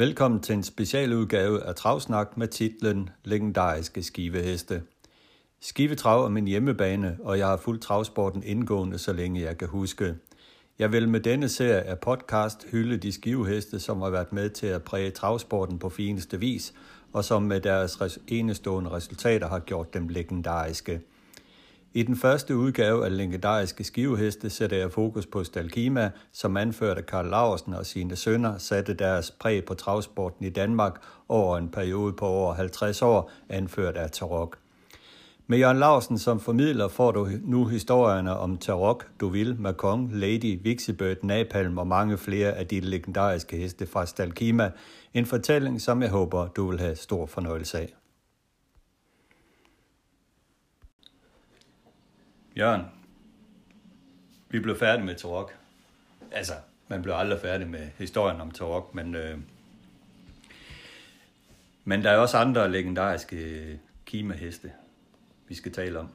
Velkommen til en specialudgave af Travsnak med titlen Legendariske skiveheste. Skivetrav er min hjemmebane, og jeg har fulgt travsporten indgående, så længe jeg kan huske. Jeg vil med denne serie af podcast hylde de skiveheste, som har været med til at præge travsporten på fineste vis, og som med deres enestående resultater har gjort dem legendariske. I den første udgave af legendariske skiveheste sætter jeg fokus på Stalkima, som anført af Karl Laursen og sine sønner satte deres præg på travsporten i Danmark over en periode på over 50 år, anført af Tarok. Med Jørgen Larsen som formidler får du nu historierne om Tarok, Duville, Macon, Lady, Vixibird, Napalm og mange flere af de legendariske heste fra Stalkima. En fortælling, som jeg håber, du vil have stor fornøjelse af. Jørgen, vi blev færdige med Tarok. Altså, man blev aldrig færdig med historien om Tarok, men, øh, men der er også andre legendariske øh, kimaheste, vi skal tale om.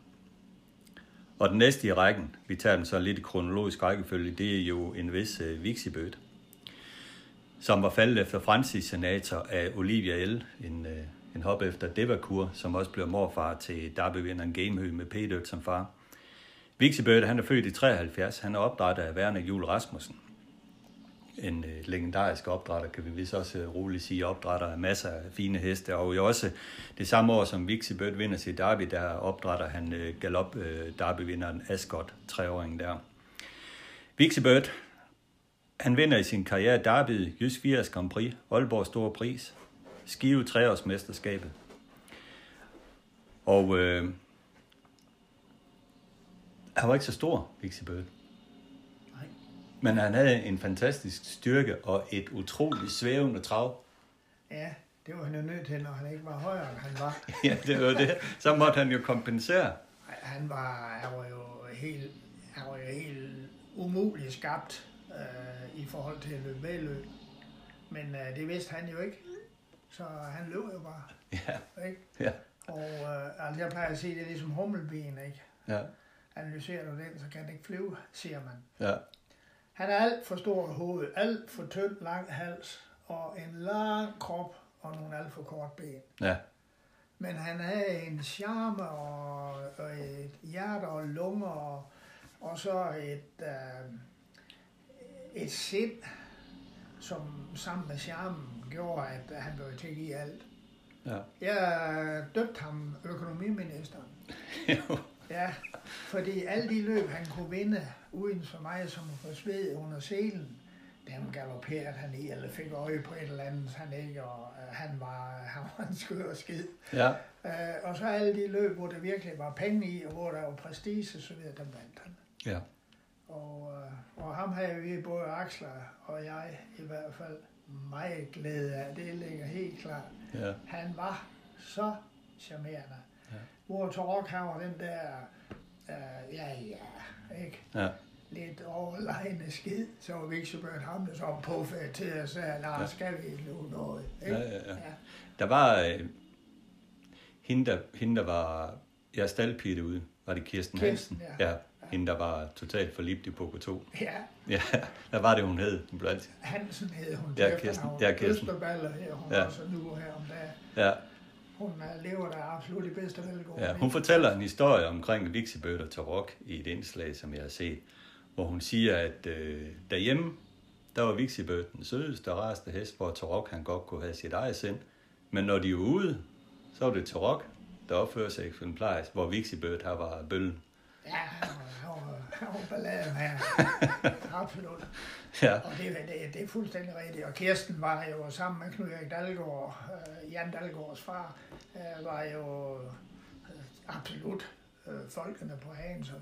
Og den næste i rækken, vi tager den så lidt i kronologisk rækkefølge, det er jo en vis øh, Vixibød, som var faldet efter Francis senator af Olivia L., en, øh, en hop efter Devakur, som også blev morfar til derbyvinderen Gamehø med Peter som far. Vixibød, han er født i 73, han er opdrettet af Werner Jul Rasmussen en øh, legendarisk opdrætter, kan vi vist også øh, roligt sige, opdrætter af masser af fine heste, og jo også det samme år, som Vixi Bird vinder sit derby, der opdrætter han øh, galop øh, derbyvinderen Ascot, treåringen der. Vixi Bird, han vinder i sin karriere derby, Jysk 80 Grand Prix, Aalborg Store Pris, Skive treårsmesterskabet. Og øh, han var ikke så stor, Vixi Bird. Men han havde en fantastisk styrke og et utroligt svævende trav. Ja, det var han jo nødt til, når han ikke var højere, end han var. ja, det var det. Så måtte han jo kompensere. Han var, han var jo helt, han var jo helt umuligt skabt øh, i forhold til at løbe vedløb. Men øh, det vidste han jo ikke. Så han løb jo bare. Ja. Ikke? ja. Og øh, altså, jeg plejer at sige, det er ligesom hummelben, ikke? Ja. Analyserer du den, så kan den ikke flyve, siger man. Ja. Han er alt for stor hoved, alt for tynd, lang hals og en lang krop og nogle alt for kort ben. Ja. Men han havde en charme og, og et hjerte og lunger og, og så et, øh, et sind, som sammen med charmen gjorde, at han blev til give alt. Ja. Jeg døbte ham økonomiministeren. Ja, fordi alle de løb, han kunne vinde, uden så meget som at få sved under selen, dem galopperede han i, eller fik øje på et eller andet, han ikke, og uh, han, var, han var en skør skid. Ja. Uh, og så alle de løb, hvor der virkelig var penge i, og hvor der var prestige, så videre, dem vandt han. Ja. Og, uh, og ham havde vi både Axler og jeg i hvert fald meget glæde af. Det ligger helt klart. Ja. Han var så charmerende. Ja. Hvor Tarok han var den der, uh, ja ja, ikke? Ja. Lidt overlegne skid, så var vi ikke så børn ham, der så påfærd til at sige, nej, Ja. skal vi nu noget, ikke? Ja, ja, ja. Der var øh, hende, der, hende, der var jeg staldpige derude, var det Kirsten, Kirsten, Hansen? ja. ja. Hende, der var totalt forlibt i Poco 2. ja. Ja, der var det, hun hed. Hun blev altid. Hansen hed hun Ja, Kirsten. Ja, Kirsten. Østerballer her, hun Ja. ja. også nu her om dagen. Ja, hun øh, lever der absolut i bedste velgående. ja. Hun fortæller en historie omkring Vixibød og rock i et indslag, som jeg har set, hvor hun siger, at øh, derhjemme, der var Vixibød den sødeste og rareste hest, hvor Tarok han godt kunne have sit eget sind. Men når de er ude, så var det Tarok, der opfører sig eksemplarisk, hvor Vixibød her var bøllen. Ja, han var, han var, balladen her. absolut. Ja, Og det, det, det er fuldstændig rigtigt. Og Kirsten var jo sammen med Knud Erik Dalgaard, øh, Jan Dalgaards far, øh, var jo øh, absolut øh, folkene på Hagens Høj.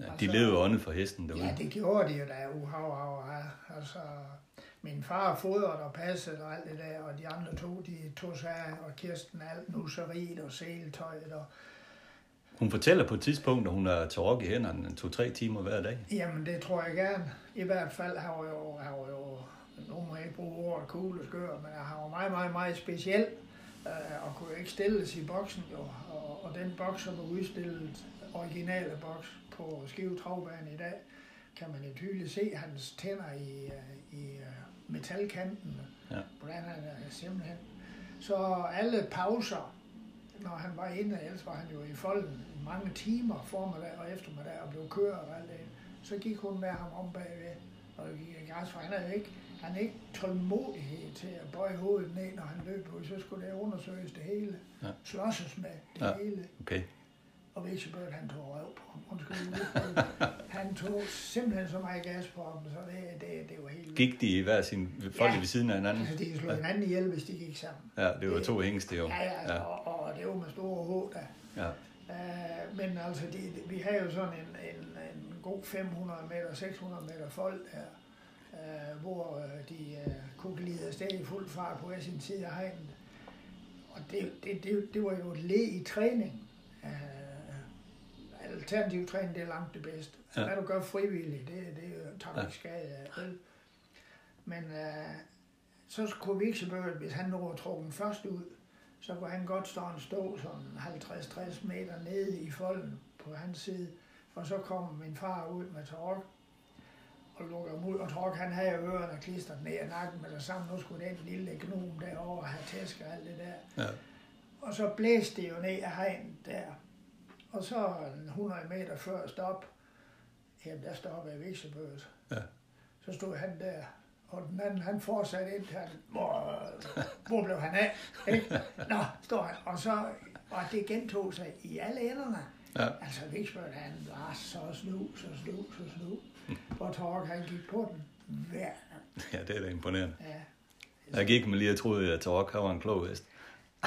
ja de levede åndet for hesten derude. Ja, det gjorde de jo da, uhav, hav, hav. Altså, min far fodrede og passede og alt det der, og de andre to, de tog sig af, og Kirsten alt nusseriet og seletøjet. Og, Hun fortæller på et tidspunkt, at hun er til rock i hænderne to-tre timer hver dag. jamen, det tror jeg gerne. I hvert fald har jeg jo, har jeg jo nu må jeg ikke bruge ordet cool og skør, men har jo meget, meget, meget speciel, øh, og kunne jo ikke stilles i boksen, jo. Og, og den boks, som er udstillet, originale boks på Skive Travbane i dag, kan man jo tydeligt se hans tænder i, øh, i øh, metalkanten. Ja. Hvordan han er simpelthen. Så alle pauser, når han var inde, ellers var han jo i folden i mange timer, formiddag og eftermiddag, og blev kørt og alt det. Så gik hun med ham om bagved, og gik i gas, for han havde ikke, han havde ikke tålmodighed til at bøje hovedet ned, når han løb ud. Så skulle det undersøges det hele. Ja. Slåsses med det Ja. hele. Okay. Og Vicebird, han tog røv på ham. Undskyld. han tog simpelthen så meget gas på ham, så det, det, det var helt. Gik de i hver sin folk Ja. ved siden af hinanden? Altså, de slog hinanden ihjel, hvis de gik sammen. Ja, det var to hængste jo. Ja, ja, ja. Og, og det var med store H, der. ja. Uh, men altså, de, de, vi har jo sådan en, en, en god 500 meter, 600 meter fold her, uh, hvor uh, de uh, kunne glide afsted i fuld fart på hver sin side af hegnet. Og det, det, det, det var jo et led i træning. Uh, alternativ træning, det er langt det bedste. Ja. Ja. Hvad du gør frivilligt, det, det tager du Ja. ikke skade af. vel? Men uh, så kunne Viksebøl, hvis han nu var trukket først ud, så kunne han godt stå stå sådan 50-60 meter nede i folden på hans side. Og så kom min far ud med Tork og lukker ham ud. Og Tork han havde ørerne klistret ned i nakken med det samme. Nu skulle den lille gnom derovre have tæsk og alt det der. ja. Og så blæste det jo ned af hegnet der. Og så en 100 meter før stop, jamen der stoppede Viksebøs. Ja. Så stod han der, og den anden, han fortsatte ind til hvor, hvor blev han af? Ikke? Nå, står han. Og så, og det gentog sig i alle enderne. Ja. Altså Viksbøl, han var så snu, så snu, så snu. Og Tork, han gik på den hver. ja, det er da imponerende. Ja. Jeg gik med lige at troede, at Torok var en klog hest.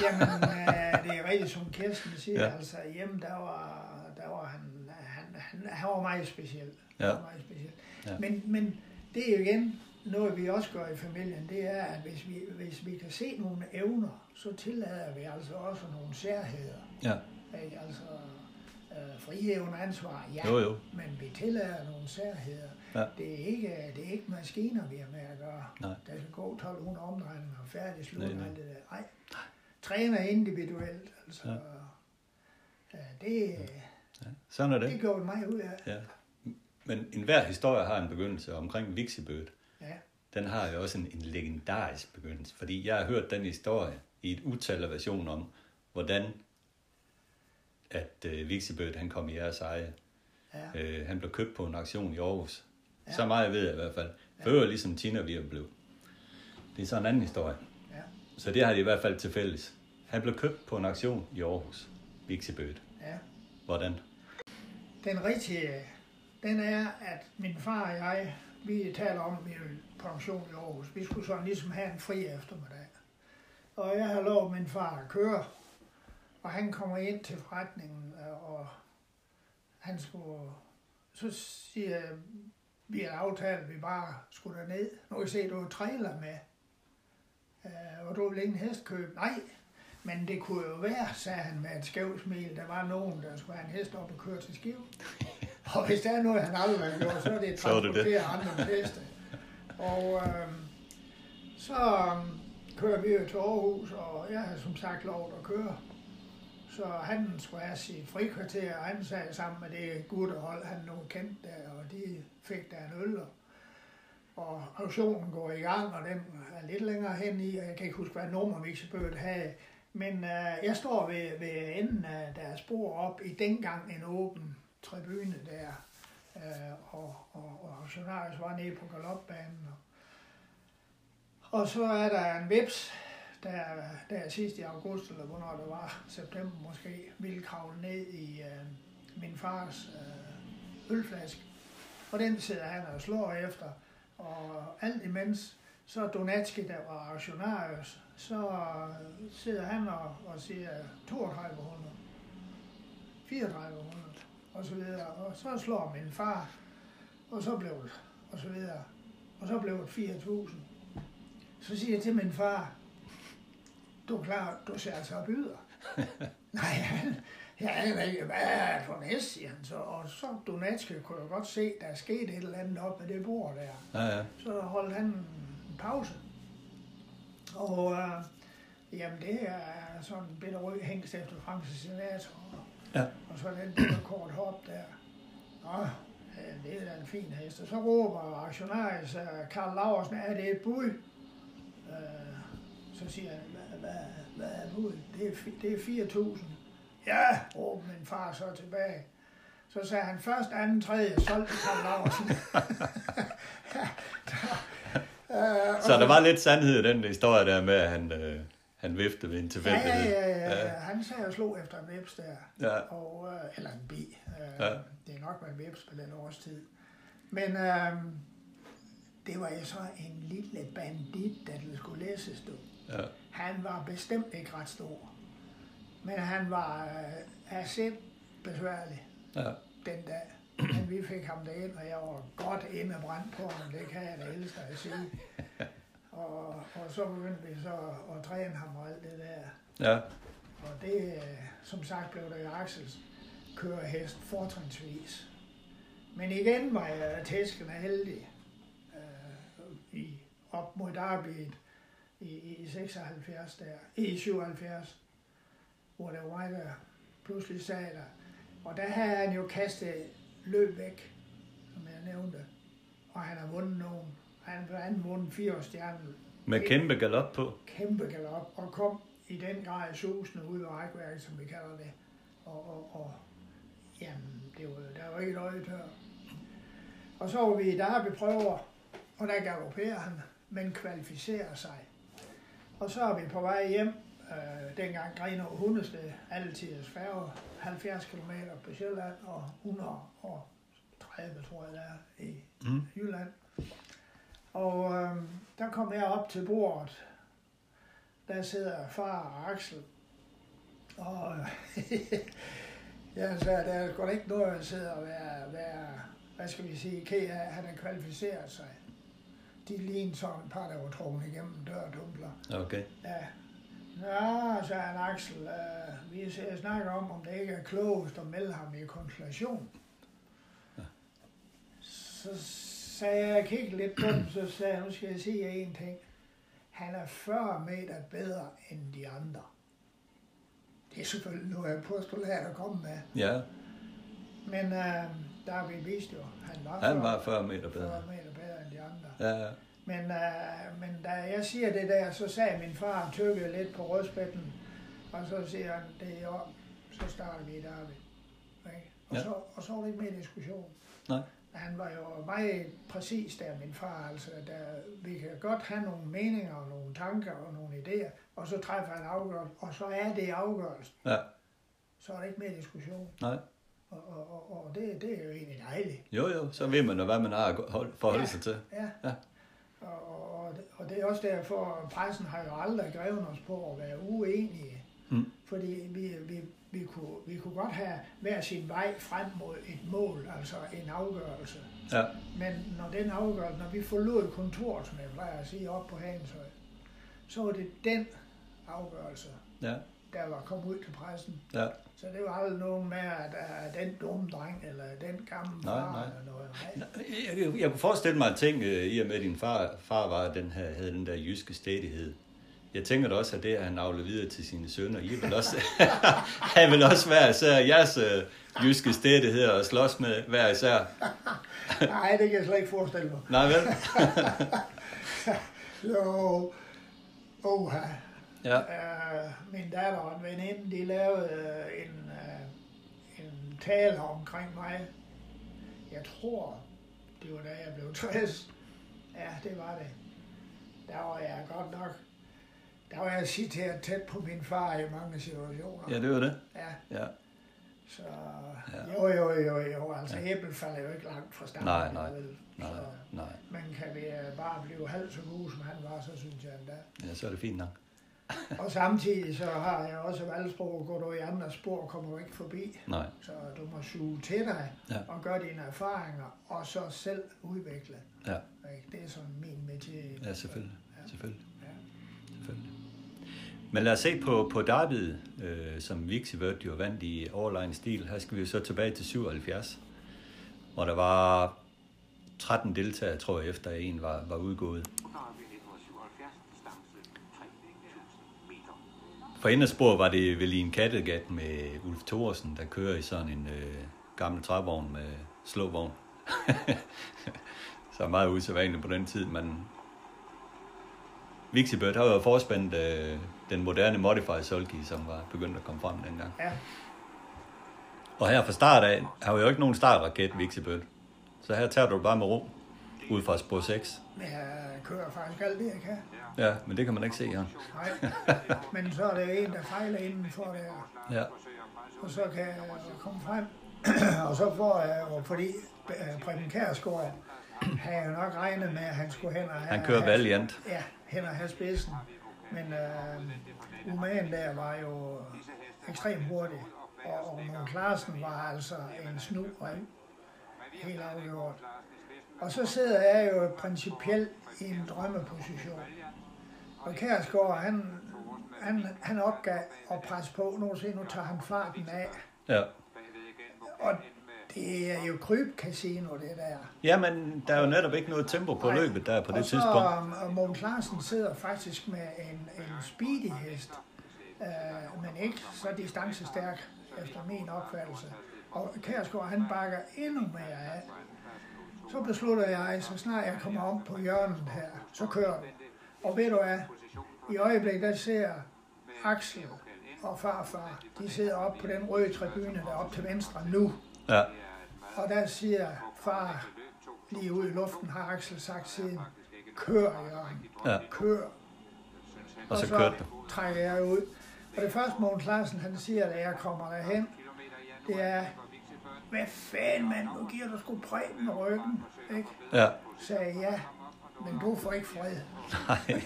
Jamen, øh, det er rigtigt, som Kirsten siger, Ja. altså hjemme, der var, der var han, han, han, han var meget speciel. Ja. Han var meget speciel. Ja. Men, men det er jo igen noget, vi også gør i familien, det er, at hvis vi, hvis vi kan se nogle evner, så tillader vi altså også nogle særheder. Ja, Ikke? Altså, øh, friheven ansvar, ja, jo jo. men vi tillader nogle særheder. Ja. Det, er ikke, det er ikke maskiner, vi har med at gøre. Nej. Der skal gå 1200 omdrejninger og færdig slut alt det der. Nej. Træner individuelt, altså. Ja. Ja. det, Ja. Sådan er det det. gjorde meget ud af. Ja. Men enhver historie har en begyndelse omkring Vixibød. Ja. Den har jo også en, en legendarisk begyndelse, fordi jeg har hørt den historie i et utal af versioner om, hvordan at øh, Vixibød, han kom i jeres eje. Ja. Øh, han blev købt på en auktion i Aarhus. Ja. Ja. Så meget ved jeg i hvert fald. Før ligesom Tina vi blev. Det er så en anden historie. Ja. Så det har de i hvert fald til fælles. Han blev købt på en auktion i Aarhus. Vixibød. ja. Hvordan? Den rigtige, den er, at min far og jeg, vi taler om, på pension i Aarhus. Vi skulle sådan ligesom have en fri eftermiddag. Og jeg har lovet min far at køre, og han kommer ind til forretningen, og han skulle, så siger jeg, vi har aftalt, at vi bare skulle derned. Nu kan jeg se, du har trailer med. Øh, og du vil ingen hest købe? Nej, men det kunne jo være, sagde han med et skævt smil, der var nogen, der skulle have en hest op og køre til Skive. og hvis der er noget, han aldrig har gjort, så er det at er transportere andre heste. Og øh, så øh, kører vi jo til Aarhus, og jeg har som sagt lov at køre. Så han skulle have sit frikvarter, og han sagde sammen med det guttehold, han nu kendte der, og de fik der en øl. og- auktionen går i gang, og den er lidt længere hen i, og jeg kan ikke huske, hvad nummer Vixebød havde. Men øh, jeg står ved, ved enden af deres bord op i dengang en åben tribune der, øh, og, og, og auktionarius var nede på galopbanen. Og, og så er der en vips, der, der sidst i august, eller hvornår det var, september måske, ville kravle ned i øh, min fars øh, ølflaske. Og den sidder han og slår efter. Og alt imens, så Donatski, der var aktionarius, så sidder han og, og siger 3200, 3400 og så videre. Og så slår min far, og så blev det, og så videre. Og så blev det 4000. Så siger jeg til min far, du er klar, du ser altså byder. Nej, han, jeg aner ikke, hvad er det for en hest, siger han så. Og så Donatske kunne jeg godt se, der er sket et eller andet op ved det bord der. Ja, ja. Så holdt han en pause. Og øh, jamen, det er sådan en bitte rød hængst efter Franks senator. Ja. Og så den bitte kort hop der. Nå, ja, det er da en fin hest. Og så råber aktionarius uh, Karl Laversen, er det et bud? Øh, så siger han, hvad, hvad, hvad er budet? Det er, det er 4.000. Ja, råber min far så tilbage. Så sagde han først, anden, tredje, solgte Karl Laversen. Så der var lidt sandhed i den historie der med, at han, øh, han viftede ved en Ja, tilfældighed. ja, ja, ja. Han sagde og slog efter en vips der. Ja. Og, øh, eller en bi. Øh, Ja. Det er nok med en vips på den årstid. Men øh, det var jo så en lille bandit, der skulle læses du. ja. Han var bestemt ikke ret stor. Men han var øh, sind besværlig ja. den dag. Men vi fik ham derind, og jeg var godt inde på ham. Det kan jeg da elske at sige. Og, og så begyndte vi så at træne ham og alt det der. ja. Og det, øh, som sagt, blev der jo Axels kørehest fortrinsvis. Men igen var jeg tæskende heldig øh, i, op mod Derby i, i 76 der, i 77, hvor det var mig, der pludselig sagde der. Og der havde han jo kastet løb væk, som jeg nævnte. Og han har vundet nogen. Han har andet vundet fire stjerner Med kæmpe galop på. kæmpe galop og kom i den grad susende ud af rækværket, som vi kalder det. Og, og, og jamen, det var, der var ikke et øje tør. Og så var vi i Derby prøver, og der galopperer han, men kvalificerer sig. Og så er vi på vej hjem, øh, dengang Grenaa Hundested, altid færge, 70 km på Sjælland og 130, tror jeg, der er i Mm. Jylland. Og øh, der kom jeg op til bordet. Der sidder far og Axel. Og jeg sagde, der er sgu da ikke noget at sidde og være, være hvad skal vi sige, ked af, han har kvalificeret sig. De lignede sådan et par, der var trukket igennem dørdumpler. Okay. Ja. Nå, sagde Axel, øh, vi skal snakke om, om det ikke er klogest at melde ham i konstellation. Så sagde jeg, jeg kiggede lidt på dem, så sagde jeg, nu skal jeg sige jer en ting. Han er 40 meter bedre end de andre. Det er selvfølgelig noget af postulat at komme med. Ja, Men øh, der har vi vist jo, han var, han 40 var 40 meter 40 bedre. meter bedre end de andre. Ja, ja. Men, øh, men da jeg siger det der, så sagde min far, tykkede lidt på rødspætten, og så siger han, det er jo, så starter vi i Derby. Ikke? Og, Ja. så, og så var det ikke mere diskussion. Nej. Han var jo meget præcis der, min far. Altså, der, vi kan godt have nogle meninger og nogle tanker og nogle idéer, og så træffer han afgørelse, og så er det afgørelsen. Ja. Så er der ikke mere diskussion. Nej. Og, og, og, og det, det er jo egentlig dejligt. Jo, jo, så ved man jo, hvad man har at hold- forholde Ja. sig til. Ja. Ja. Og, og, det- er også derfor, at pressen har jo aldrig grevet os på at være uenige. Mm. Fordi vi, vi, vi, kunne, vi kunne godt have hver sin vej frem mod et mål, altså en afgørelse. Ja, Men når den afgørelse, når vi forlod kontoret, som jeg plejer at sige, op på Hanshøj, så var det den afgørelse, ja, der var kommet ud til pressen. ja. Så det var aldrig nogen med, at at den dumme dreng, eller den gamle Nej, far, nej. eller noget. Nej. Jeg, jeg, jeg kunne forestille mig en ting, øh, i og med at din far, far var, den her, havde den der jyske stedighed. Jeg tænker da også, at det, at han aflede videre til sine sønner, I vil også, han vil også være især jeres øh, jyske stedighed og slås med hver især. Nej, det kan jeg slet ikke forestille mig. Nej vel? Så, oha. Ja, Uh, min datter og en veninde, de lavede uh, en, uh, en tale omkring mig. Jeg tror, det var da jeg blev 60. Ja, det var det. Der var jeg godt nok, der var jeg citeret tæt på min far i mange situationer. ja det var det. Ja, Ja. så Ja. jo, jo, jo, jo, altså æblet falder jo ikke langt fra stammen. Nej, nej, vel? Nej, nej. men kan vi øh, bare blive halvt så gode, som han var, så synes jeg endda. Ja, så er det fint nok. Og samtidig så har jeg også valgsprog, går du i andre spor, kommer du ikke forbi. Nej. Så du må suge til dig Ja. og gøre dine erfaringer, og så selv udvikle. Ja? Det er sådan min metier. ja selvfølgelig. Selvfølgelig. Ja. Men lad os se på, på derbyet, øh, som Vixibird jo vandt i overlegen stil. Her skal vi jo så tilbage til 77, hvor der var 13 deltagere, tror jeg, efter en var, var udgået. For enden af spor var det vel i en kattegat med Ulf Thorsen, der kører i sådan en øh, gammel trævogn med slåvogn. så meget usædvanligt på den tid, men Vixibird har jo forspændt øh, den moderne Modified Sulky, som var begyndt at komme frem dengang. Ja. Og her fra start af har vi jo ikke nogen startraket, Vixibird. Så her tager du bare med ro ud fra spor 6. Men jeg kører faktisk alt det, jeg kan. Ja, men det kan man ikke se her. Nej. Men så er der en, der fejler indenfor der. Ja, Og så kan jeg komme frem. og så får jeg jo, fordi øh, Preben Kærsgaard havde jo nok regnet med, at han skulle hen og have... han kører Valiant. Ja, hen og have spidsen. Men øh, Umagen der var jo ekstremt hurtig. Og, og Mogens Larsen var altså en snu og helt afgjort. Og så sidder jeg jo principielt i en drømmeposition. Og Kærsgaard, han, han, han opgav at presse på. Nu se, nu tager han farten af. Ja. Og det er jo krybcasino, det der. Jamen, der er jo netop ikke noget tempo på Nej. løbet der på det og så, tidspunkt. Og Mogens Larsen sidder faktisk med en, en speedy hest, øh, men ikke så distancestærk, efter min opfattelse. Og Kærsgaard, han bakker endnu mere af. Så beslutter jeg, så snart jeg kommer om på hjørnet her, så kører vi. Og ved du hvad, i øjeblikket der ser Axel og farfar, de sidder op på den røde tribune der op til venstre nu. Ja, Og der siger far, lige ude i luften har Axel sagt siden, kør Jørgen, ja. kør. Og så kørte det. trækker jeg ud. Og det første Mogens Larsen, han siger, da jeg kommer derhen, det er, hvad fanden mand, nu giver du sgu Preben ryggen, ikke? Ja, Sagde jeg, ja, men du får ikke fred. nej.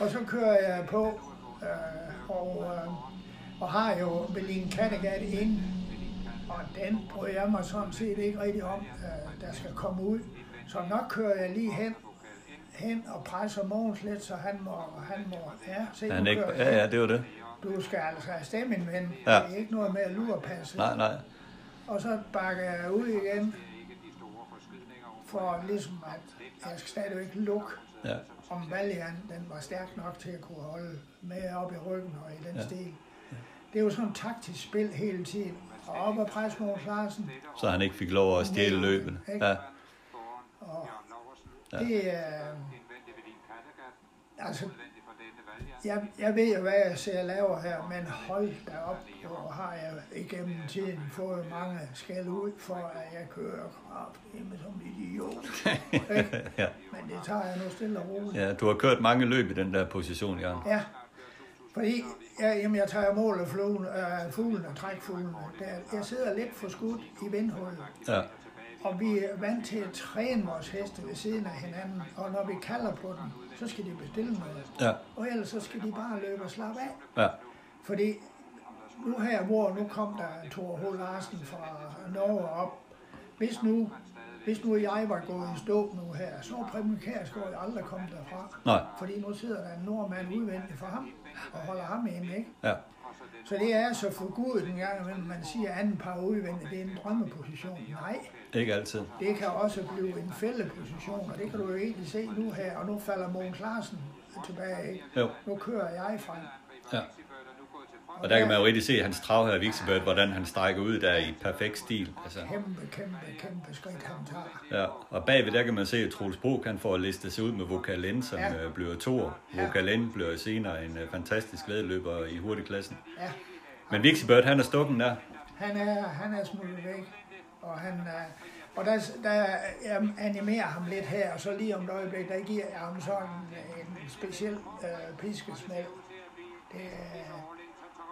Og så kører jeg på, øh, og, øh, og har jo Berlin Kattegat inde, og den bryder jeg mig sådan set ikke rigtig om, øh, der skal komme ud. Så nok kører jeg lige hen, hen og presser Mogens lidt, så han må, han må ja, se, han ikke, ja, ja, det var det. Du skal altså afsted, min ven. Ja. Det er ikke noget med at lurepasse. Nej, nej. Og så bakker jeg ud igen, for ligesom at jeg skal stadigvæk lukke, Ja, om Valiant den var stærk nok til at kunne holde med op i ryggen og i den Ja. ja. stil. Det er jo sådan et taktisk spil hele tiden. Og op og presse Mogens Larsen. så han ikke fik lov at stjæle løbet. Ja, Og Ja. det er... Altså, jeg, jeg ved jo, hvad jeg ser laver her, men hold da op, hvor har jeg igennem tiden fået mange skæld ud for, at jeg kører kraftedeme som idiot. Ja. Men det tager jeg nu stille og roligt. ja, du har kørt mange løb i den der position, Jørgen. Ja, fordi ja, jamen, jeg tager mål af fluen, øh, fuglen og trækfuglen. Der, jeg sidder lidt for skudt i vindhullet, Ja, og vi er vant til at træne vores heste ved siden af hinanden, og når vi kalder på dem, så skal de bestille noget. ja, Og ellers så skal de bare løbe og slappe af. ja, Fordi nu her, hvor nu kom der Thor H. Larsen fra Norge op, hvis nu, hvis nu jeg var gået i stå nu her, så var Preben Kjærsgaard aldrig kommet derfra. nej, Fordi nu sidder der en nordmand udvendigt for ham, og holder ham inde, ikke? ja, Så det er så for gud en gang imellem, man siger anden par udvendigt, det er en drømmeposition. Nej, ikke altid. det kan også blive en fældeposition, og det kan du jo egentlig se nu her, og nu falder Mogens Larsen tilbage, ikke? Jo, Nu kører jeg frem. ja. Og der kan man jo rigtig se hans trav her i Vixibird, hvordan han strækker ud der i perfekt stil. Altså, Kæmpe, kæmpe, kæmpe skridt, han tager. ja. Og bagved der kan man se, at Troels Bro kan få listet sig ud med Vokalen, som Ja. ja. bliver to. Ja. Vokalen bliver senere en uh, fantastisk vedløber i hurtigklassen. Ja, Men Vixibird, han er stukken der. han er, han er smuttet væk, og han er, og der, der jeg animerer ham lidt her, og så lige om et øjeblik, der giver jeg ham sådan en speciel øh, piskesmæld. Det er,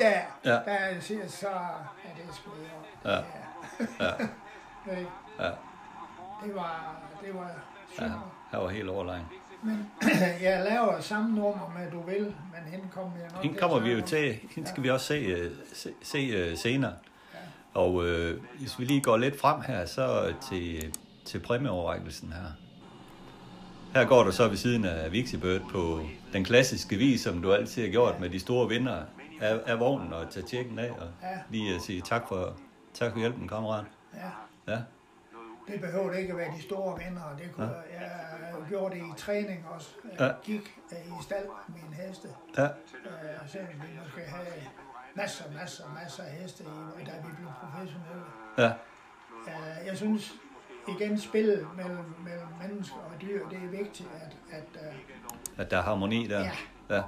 der, Ja. der siger så, er det sgu Ja. ja. Ja. Ikke? Ja, det var, det var ja. super. Han var helt overlegen. Men jeg laver samme nummer med Du Vil, men hende kommer jeg nok Hende kommer at vi jo til, hende skal vi også se, øh, se, se øh, senere. Og øh, hvis vi lige går lidt frem her, så til, til præmieoverrækkelsen her. her går du så ved siden af Vixibird på den klassiske vis, som du altid har gjort med de store vinder af, af vognen og tage tjekken af og Ja. lige at sige tak for, tak for hjælpen, kammerat. Ja. Ja, Det behøver ikke at være de store vinder. Det kunne, Ja. Jeg gjorde det i træning også. Ja. Jeg gik øh, i stald med mine heste. ja, Øh, selvom vi måske havde masser, masser, masser af heste, i, da vi blev professionelle. ja, Øh, jeg synes, igen, spil mellem, mellem mennesker og dyr, det er vigtigt, at, at øh, at der er harmoni der. Ja. ja.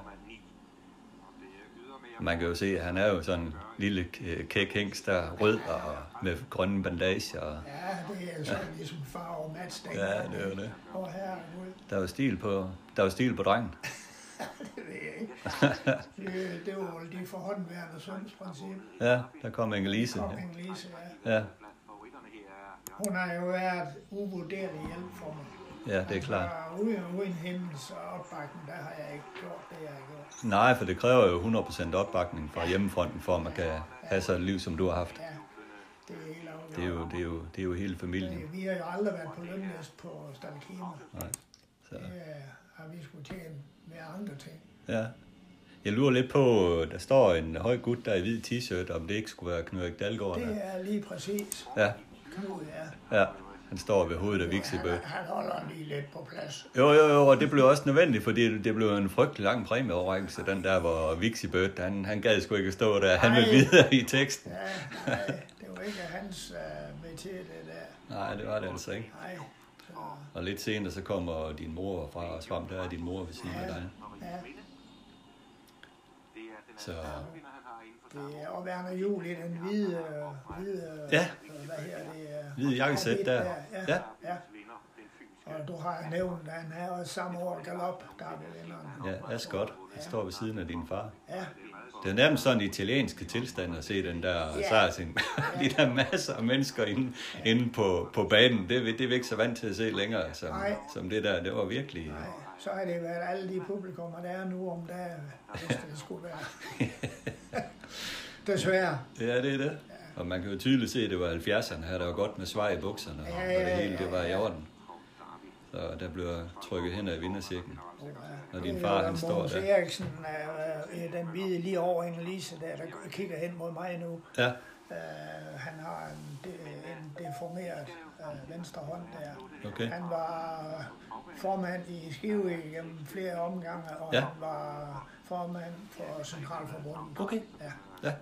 Man kan jo se, at han er jo sådan en lille kæk hængst, der er rød og med grønne bandager. Og ja, det er sådan ligesom far og Mats Ja, det er jo det. Og herregud, der er jo stil på, der er jo stil på drengen. det ved jeg ikke. Det, det var jo de forhåndværende søns princip. Ja, der kom Inge-Lise. Kom Inge-Lise, ja. Ja, Hun har jo været uvurderlig hjælp for mig. ja, det er klart. Og uden, uden hendes opbakning, der har jeg ikke gjort det, jeg har gjort. Nej, for det kræver jo 100% opbakning fra hjemmefronten, for at man kan have så et liv, som du har haft. Ja, det er helt. Det er jo, det er jo, det er jo hele familien. Øh, Vi har jo aldrig været på lønlist på Stalkima. Nej. Så, Det øh, har vi skulle tjene med andre ting. ja. Jeg lurer lidt på, der står en høj gut der i hvid t-shirt, om det ikke skulle være Knud Erik Dalgaard. Det er lige præcis. Ja, Knud, ja. ja. Han står ved hovedet af Vixibø. Han, han holder lige lidt på plads. Jo, jo, jo, og det blev også nødvendigt, fordi det blev en frygtelig lang præmieoverrækkelse, den der, hvor Vixibøt, han, han gad sgu ikke stå der, han ville Nej. videre i teksten. Ja, nej, det var ikke hans uh, metier, det der. Nej, det var det altså ikke. Nej, Og lidt senere, så kommer din mor fra og Svamp, der er din mor ved siden af dig. ja. Så Det er og Werner Jul i den hvide, hvide Ja. øh, hvad her det er? Hvide jakkesæt hvidt der. Ja, Ja. ja. Og du har nævnt, at han er også samme år galop, der er ved vinderen. ja, Ascot, han står ved siden af din far. Ja, Det er nærmest sådan en italienske tilstand at se den der Ja. sejrsing. De der masser af mennesker inde, inde på, på banen, det, det er vi ikke så vant til at se længere, som, Nej. som det der. Det var virkelig... nej. Så har det været alle de publikummer, der er nu om dagen, hvis det skulle være. Desværre. Ja, det er det. Og man kan jo tydeligt se, at det var 70'erne her, der var godt med svej i bukserne, og, Ja, og ja, det hele ja, det var i ja. orden. Så der blev trykket hen af vindercirklen. Når din Det far, han står Mogens der. Eriksen, øh, øh, den hvide lige over Inge-Lise der, der kigger hen mod mig nu. Ja, Øh, han har en, de, en deformeret øh, venstre hånd der. okay. Han var formand i Skive gennem flere omgange, og Ja. han var formand for Centralforbundet. Okay. Ja. Ja.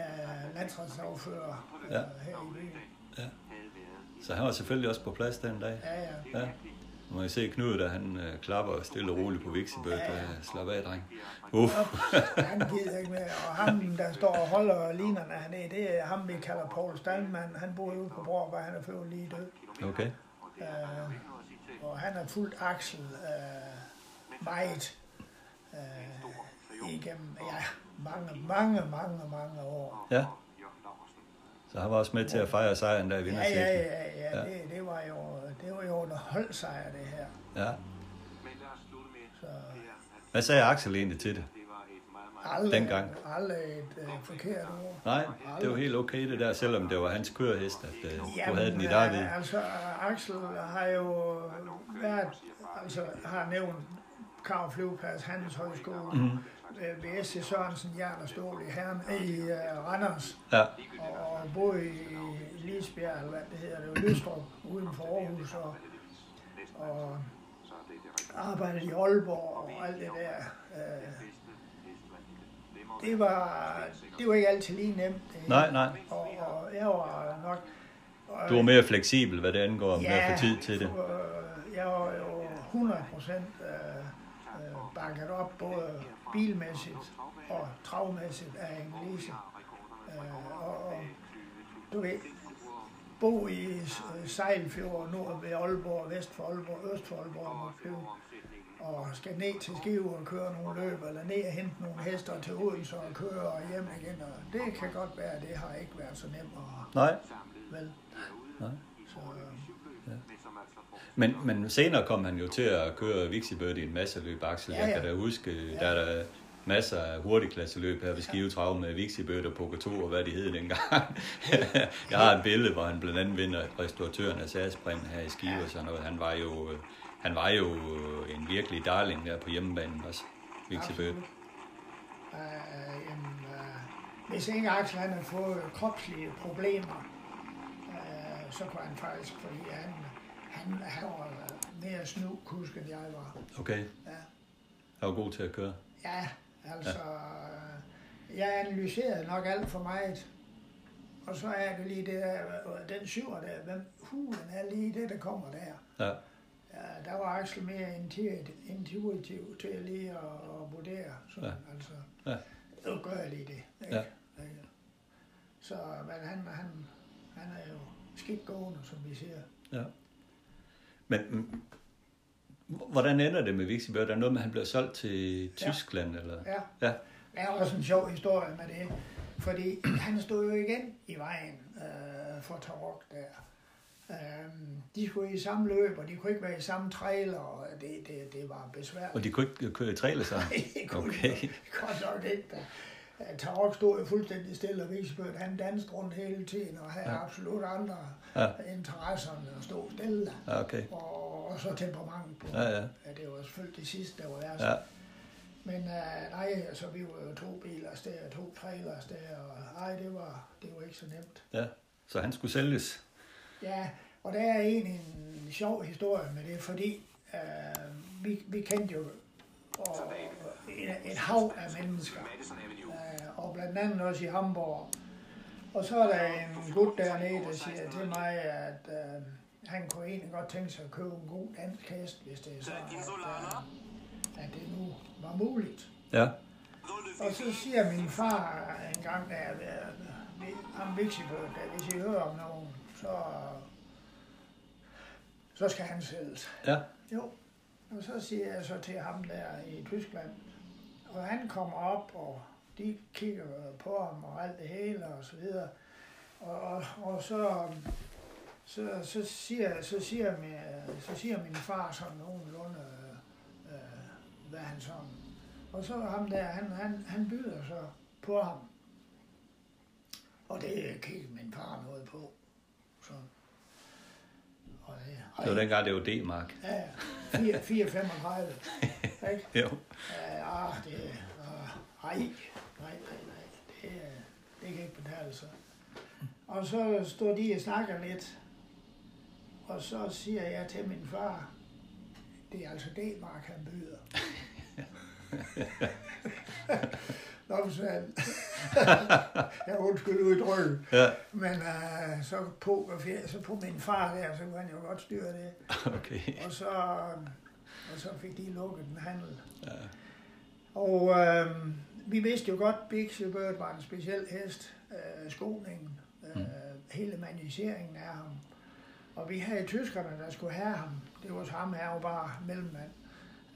Øh, landsretsafører øh, Ja. her i byen. Så han var selvfølgelig også på plads den dag. Ja, ja. Ja. Man kan se Knud, der han øh, klapper stille og roligt på Vixibøt. Ja, ja. Slap af, dreng. Uff. Han gider ikke mere. Og ham, der står og holder linerne hernede, det er ham, vi kalder Paul Steinmann. Han bor ude på Bror, han er født lige død. Okay. Øh, og han har fulgt Axel øh, meget øh, igennem ja, mange, mange, mange, mange år. Ja. Så han var også med til at fejre sejren der i Ja, vindercirklen. ja, ja, ja, Ja. det, det, var jo, det var jo en holdsejr, det her. ja. Så Hvad sagde Axel egentlig til det? aldrig, Dengang. aldrig et øh, forkert ord. Nej, det var helt okay det der, selvom det var hans kørehest, at øh, du Jamen, havde den i dig ved. øh, Altså, Axel har jo været, altså har nævnt Kav Flyveplads, Handelshøjskole, mm. Ved S.C. Sørensen, Jern og Stål i, Herren, i uh, Randers, Ja, og boede i Lisbjerg, eller hvad det hedder, det var Lystrup, uden for Aarhus, og, og arbejdede i Aalborg og alt det der. Øh, det var, det var ikke altid lige nemt. det nej, nej. Og, og jeg var nok... Og, Du var mere fleksibel, hvad det angår, med at få tid til det. øh, jeg var jo 100 procent øh, øh, bakket op, både bilmæssigt og travmæssigt af Inge-Lise. Øh, og, og, du ved, bo i øh, Sejlfjord, nord ved Aalborg, vest for Aalborg, øst for Aalborg, og skal ned til Skive og køre nogle løb, eller ned og hente nogle hester til Odense og køre og hjem igen. Og det kan godt være, at det har ikke været så nemt at Nej, vel. Nej. Så, men, men senere kom han jo til at køre Vixibird i en masse løb, Axel. Ja, Jeg ja. kan da huske, der er der masser af hurtigklasseløb her ved Skive Trav med Vixibird og Pogato og hvad de hed dengang. Jeg har et billede, hvor han blandt andet vinder restauratøren af Særsprint her i Skive og sådan noget. Han var jo øh, han var jo en virkelig darling der på hjemmebanen også, Vixi Bødt. Absolut. Øh, jamen, øh, hvis ikke Axel han havde fået kropslige problemer, øh, så kunne han faktisk, fordi han, han, han var mere snu kusk, end jeg var. Okay, Ja, han var god til at køre. ja altså, øh, jeg analyserede nok alt for meget. Og så er det lige det der, øh, den syver der, hvem hulen er lige det, der kommer der. Ja, Ja, der var Axel mere intuitiv til lige at, at vurdere. Sådan, Ja. ja. altså, Ja. nu gør jeg lige det. Ikke? Ja. Ikke? Så men han, han, han er jo skidt gående, som vi siger. ja. Men mm, hvordan ender det med Vixi Bødt? Er der noget med, at han bliver solgt til Tyskland? Eller? Ja. Ja. Der er også en sjov historie med det, fordi han stod jo igen i vejen øh, for Tarok der. Øhm, de skulle i samme løb, og de kunne ikke være i samme trailer, og det, det, det var besværligt. Og de kunne ikke køre i trailer sammen? det kunne Okay. okay. godt nok ikke. Da. Øh, Tarok stod jo fuldstændig stille, og Vigsbødt, han dansede rundt hele tiden, og havde Ja. absolut andre Ja. interesser end at stå stille. Okay. Og, og så temperament på. Ja, ja. ja. det var selvfølgelig det sidste, der var værst. Ja, Men uh, nej, altså vi var jo to biler og to trailer afsted, og nej, det var, det var ikke så nemt. ja. Så han skulle sælges? Ja, og der er egentlig en sjov historie med det, fordi uh, vi, vi kendte jo og, et, et hav af mennesker, blandt andet også i Hamburg. Og så er der en gut dernede, der siger til mig, at uh, han kunne egentlig godt tænke sig at købe en god dansk hest, hvis det er så, at, uh, at det nu var muligt. Ja. Og så siger min far en gang, da jeg var ham Vixibød, at hvis I hører om nogen, så, så skal han sælges. Ja. Jo. Og så siger jeg så til ham der i Tyskland, og han kommer op, og de kigger på ham og alt det hele og så videre. Og, og, og så, så, så, siger, så, siger min, så siger min far sådan nogenlunde, øh, hvad han sådan og så ham der, han, han, han byder så på ham. Og det kiggede min far noget på. Så. Og det, Det var dengang, det var D-mark. Ja, ja. 4, 4, 35. ikke? Jo. Ja, det, ah, ej, nej, nej, nej, det, øh, det kan ikke betale sig. Og så står de og snakker lidt, og så siger jeg til min far, det er altså det, Mark han byder. Nå, satan. jeg undskyld udtryk. Ja, Men uh, så på, så på min far der, så kunne han jo godt styre det. okay. Og så, og så fik de lukket en handel. Ja. Og øh, vi vidste jo godt, at Big Bird var en speciel hest. Øh, skoningen, øh, Mm. hele maniseringen af ham. Og vi havde tyskerne, der skulle have ham. Det var ham her, jo bare mellemmand.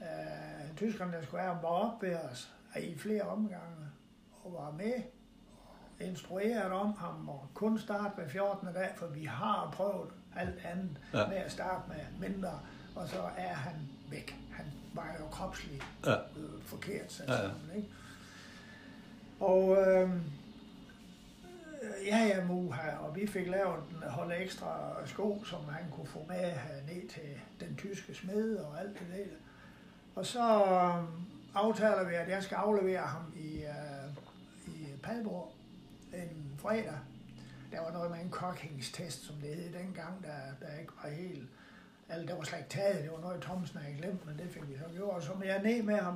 Øh, tyskerne, der skulle have ham, var op ved os i flere omgange og var med og instrueret om ham og kun starte med 14. dag, for vi har prøvet alt andet Ja. ja. med at starte med mindre, og så er han væk. Han var jo kropsligt Ja. øh, forkert sat Ja, ja. sammen, ikke? Og øh, ja, ja, Muha, og vi fik lavet en hold ekstra sko, som han kunne få med ned til den tyske smed og alt det der. Og så øh, aftaler vi, at jeg skal aflevere ham i, øh, i Padborg en fredag. Der var noget med en kokkingstest, som det hed dengang, der, der ikke var helt... Altså, der var slet ikke taget. Det var noget, Thomsen havde glemt, men det fik vi så gjort. Og så med jeg ned med ham.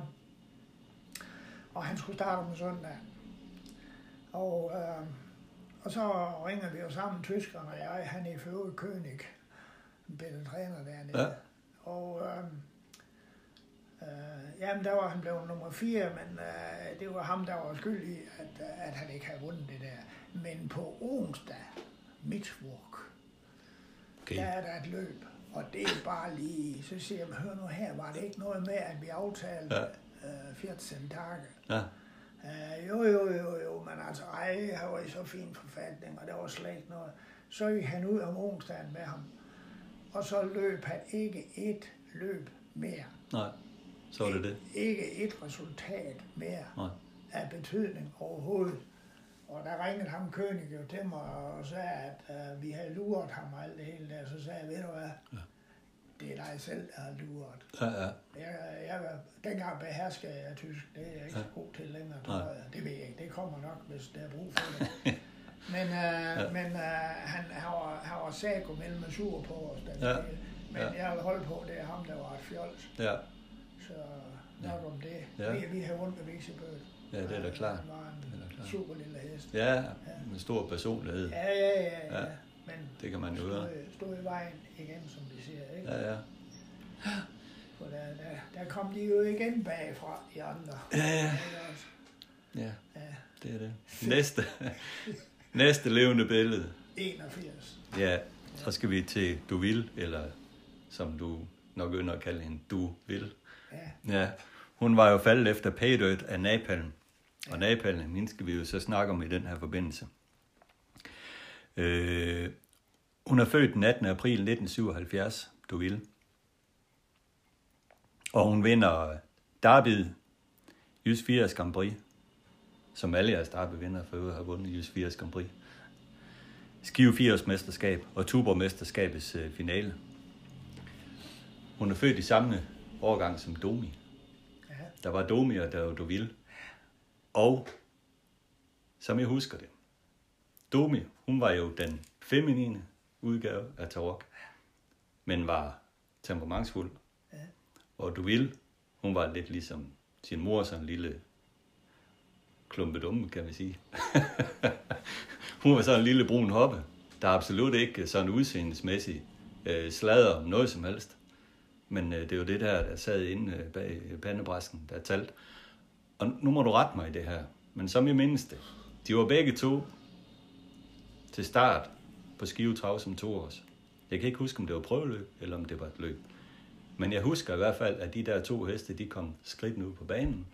Og han skulle starte om søndag. Og, øh, og så ringer vi jo sammen, tyskerne og jeg. Han er i Føge König, en bedre træner dernede. Ja. Og øh, øh, jamen, der var han blevet nummer 4, men øh, det var ham, der var skyld i, at, at han ikke havde vundet det der. Men på onsdag, Mittwoch, Okay. der er der et løb, og det er bare lige, så siger jeg, hør nu her, var det ikke noget med, at vi aftalte ja. øh, 14 dage? Ja. Uh, jo, jo, jo, jo, men altså, ej, han var i så fin forfatning, og der var slet ikke noget. Så gik han ud om onsdagen med ham, og så løb han ikke et løb mere. Nej, så var det det. Ikke et resultat mere Nej. af betydning overhovedet. Og der ringede ham König jo til mig og sagde, at uh, vi havde luret ham og alt det hele der. Så sagde jeg, ved du hvad, Ja. Det er dig selv, der har luret. Ja, ja. Jeg, jeg, dengang beherskede jeg tysk. Det er jeg ikke Ja. så god til længere, tror Nej. jeg. Det ved jeg ikke. Det kommer nok, hvis der er brug for det. men øh, ja. men øh, han, han, var, han var sækker mellem sur på os. Den Ja. ja. Men Ja. ja. jeg vil holde på, det er ham, der var et fjols. Ja, Så nok om det. Ja. Vi, vi har rundt med Vixibøl. Ja, det er da klart. Han var Det er da en klart. super lille hest. ja, med stor personlighed. Ja, ja, ja. Ja. ja. Men Det kan man jo høre. stod i vejen igen, som de siger. Ikke? Ja, ja. For der, der, der kom de jo igen bagfra, de andre. Ja, ja. Ja, Ja, det er det. Næste, næste levende billede. 81. Ja, så skal vi til Du Vil, eller som du nok ynder at kalde hende, Du Vil. Ja, Ja, hun var jo faldet efter Paydødt af Napalm. Og Napalm, hende skal vi jo så snakke om i den her forbindelse. Øh, hun er født den 18. april 1977, du vil. Og hun vinder Derby Jys 80 Grand Prix, som alle jeres Derby vinder for øvrigt har vundet Jys 80 Grand Prix. Skive 80 mesterskab og Tuborg mesterskabets øh, finale. Hun er født i samme årgang som Domi. ja, Der var Domi, og der var Dovil. Og, som jeg husker det, Domi, hun var jo den feminine udgave af Tarok, men var temperamentsfuld. Ja. Og Dovil, hun var lidt ligesom sin mor, sådan en lille klumpedumme, kan man sige. hun var sådan en lille brun hoppe, der absolut ikke sådan udseendesmæssigt øh, sladder om noget som helst. Men øh, det er jo det der, der sad inde øh, bag pandebræsken, der talt. Og nu må du rette mig i det her. Men som jeg mindes det, de var begge to til start på Skive Trav som to års. Jeg kan ikke huske, om det var prøveløb, eller om det var et løb. Men jeg husker i hvert fald, at de der to heste, de kom skridtende ud på banen.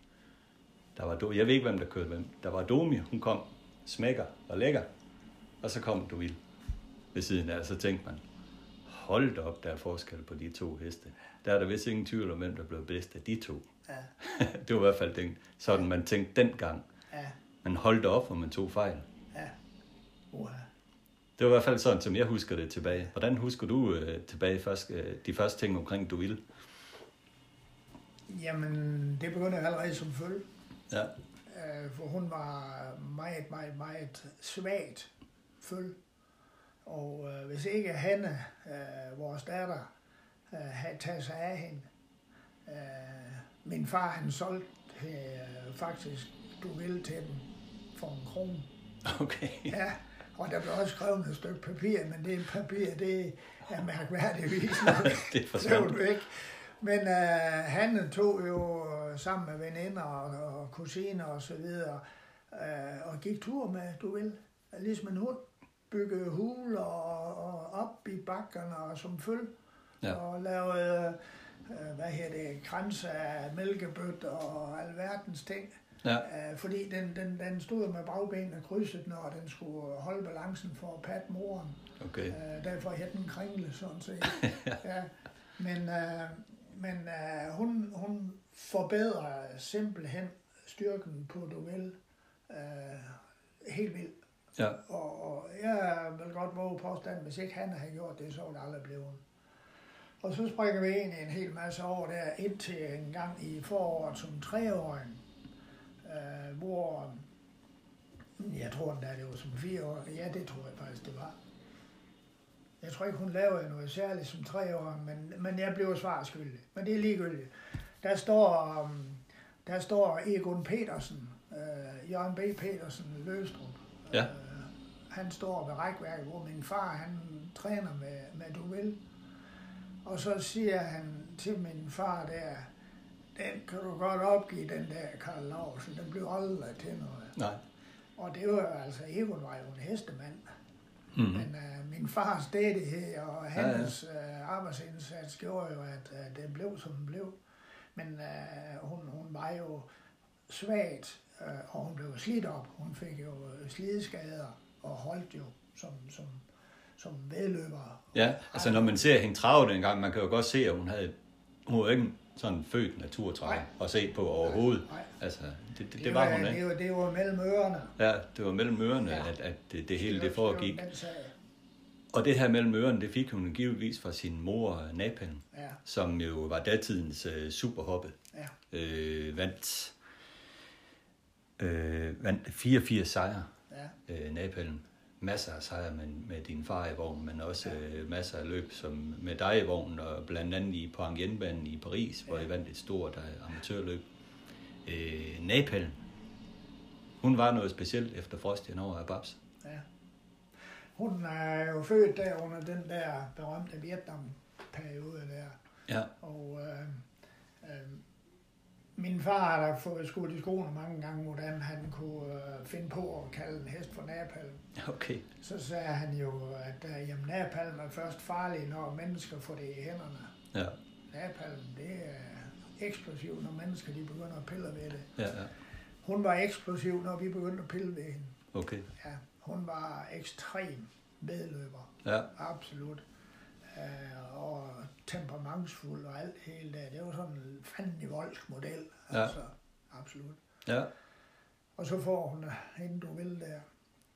Der var, Do- jeg ved ikke, hvem der kørte hvem. Der var Domi, hun kom smækker og lækker. Og så kom Dovil ved siden af, og så tænkte man, hold da op, der er forskel på de to heste. Der er der vist ingen tvivl om, hvem der blev bedst af de to. ja, det var i hvert fald den, sådan, man tænkte dengang. ja, Man holdt op, hvor man tog fejl. ja. Uha. Det var i hvert fald sådan, som jeg husker det tilbage. Hvordan husker du øh, tilbage først, øh, de første ting omkring Duil? Jamen, det begyndte allerede som følge. Ja, Øh, for hun var meget, meget, meget svagt føl. Og øh, hvis ikke Hanne, øh, vores datter, øh, havde taget sig af hende. Øh, min far, han solgte øh, faktisk, du vil til dem for en krone. okay. Ja, og der blev også skrevet et stykke papir, men det papir, det er mærkværdigvis nok. det forsvandt. ikke. Men øh, han tog jo sammen med veninder og, og kusiner og så videre, øh, og gik tur med, du vil, ligesom en hund, byggede huler og, og op i bakkerne og som føl, Ja. og lavede, øh, hvad her det, kranse af mælkebøt og alverdens ting. Ja, Øh, fordi den, den, den stod med bagbenene krydset, når den skulle holde balancen for at patte moren. okay. Øh, derfor hed den kringle, sådan set. ja. Men, øh, men øh, hun, hun forbedrer simpelthen styrken på duel øh, helt vildt. Ja, Og, og jeg vil godt våge påstand, hvis ikke han havde gjort det, så var det aldrig blevet. Og så springer vi i en hel masse år der, indtil en gang i foråret som treåring, øh, hvor jeg tror endda, det var som fire år. Ja, det tror jeg faktisk, det var. Jeg tror ikke, hun lavede noget særligt som treåring, men, men jeg blev svar skyldig. Men det er ligegyldigt. Der står, um, der står Egon Petersen, øh, Jørgen B. Petersen Løstrup. Ja. Øh, han står ved rækværket, hvor min far, han træner med, med duel. Og så siger han til min far der, den kan du godt opgive, den der Karl Larsen, den blev aldrig til noget. nej. Og det var altså, Egon var jo en hestemand. Mm. Men uh, min fars stædighed og ja. hans uh, arbejdsindsats gjorde jo, at uh, det blev, som den blev. Men uh, hun, hun var jo svagt, uh, og hun blev slidt op. Hun fik jo øh, slidskader og holdt jo som, som, som vedløber. Ja, altså når man ser hende trave dengang, man kan jo godt se, at hun havde, hun var ikke en sådan født naturtræer Nej. at se på overhovedet. Nej. Altså, det, det, det var hun det, ikke. var, det var mellem ørerne. Ja, det var mellem ørerne, Ja. at, at det, det hele det var- foregik. var. Og det her mellem ørerne, det fik hun givetvis fra sin mor, Napalm, Ja, som jo var datidens øh, superhoppe. ja, Øh, vandt, øh, vandt 84 sejre, ja, øh, Napalm. Masser af sejre med, med din far i vognen, men også øh, masser af løb som med dig i vognen, og blandt andet i Poirien i Paris, hvor I vandt et stort øh, amatørløb. Øh, Napalm, hun var noget specielt efter Frostien over af Babs. ja. Hun er jo født der under den der berømte Vietnam-periode der. Ja, Og øh, øh, min far har da fået skudt i skoene mange gange, hvordan han kunne øh, finde på at kalde en hest for napalm. okay. Så sagde han jo, at øh, jamen, napalm er først farlig, når mennesker får det i hænderne. Ja, Napalm, det er eksplosivt, når mennesker de begynder at pille ved det. ja, ja. Hun var eksplosiv, når vi begyndte at pille ved hende. Okay. Ja, hun var ekstrem medløber, Ja, absolut. Øh, og temperamentsfuld og alt det hele der. Det var sådan en fandelig voldsk model. Ja. Altså, absolut. ja, Og så får hun hende, du vil der.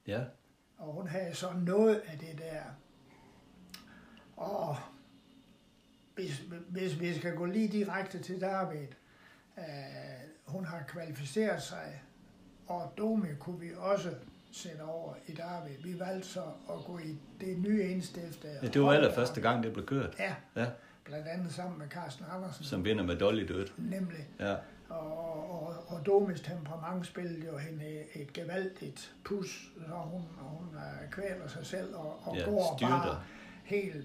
ja, Og hun havde så noget af det der. Og hvis, hvis vi skal gå lige direkte til David, øh, hun har kvalificeret sig, og Domi kunne vi også sætte over i David. Vi valgte så at gå i det nye indstifte. ja det var allerførste gang, det blev kørt. Ja, Ja, blandt andet sammen med Carsten Andersen. som vinder med Dolly dødt. Nemlig. Ja, Og, og, og Domis temperament spillede jo hende et gevaldigt pus, så hun, hun uh, kvæler sig selv og, og Ja, går styrter. bare helt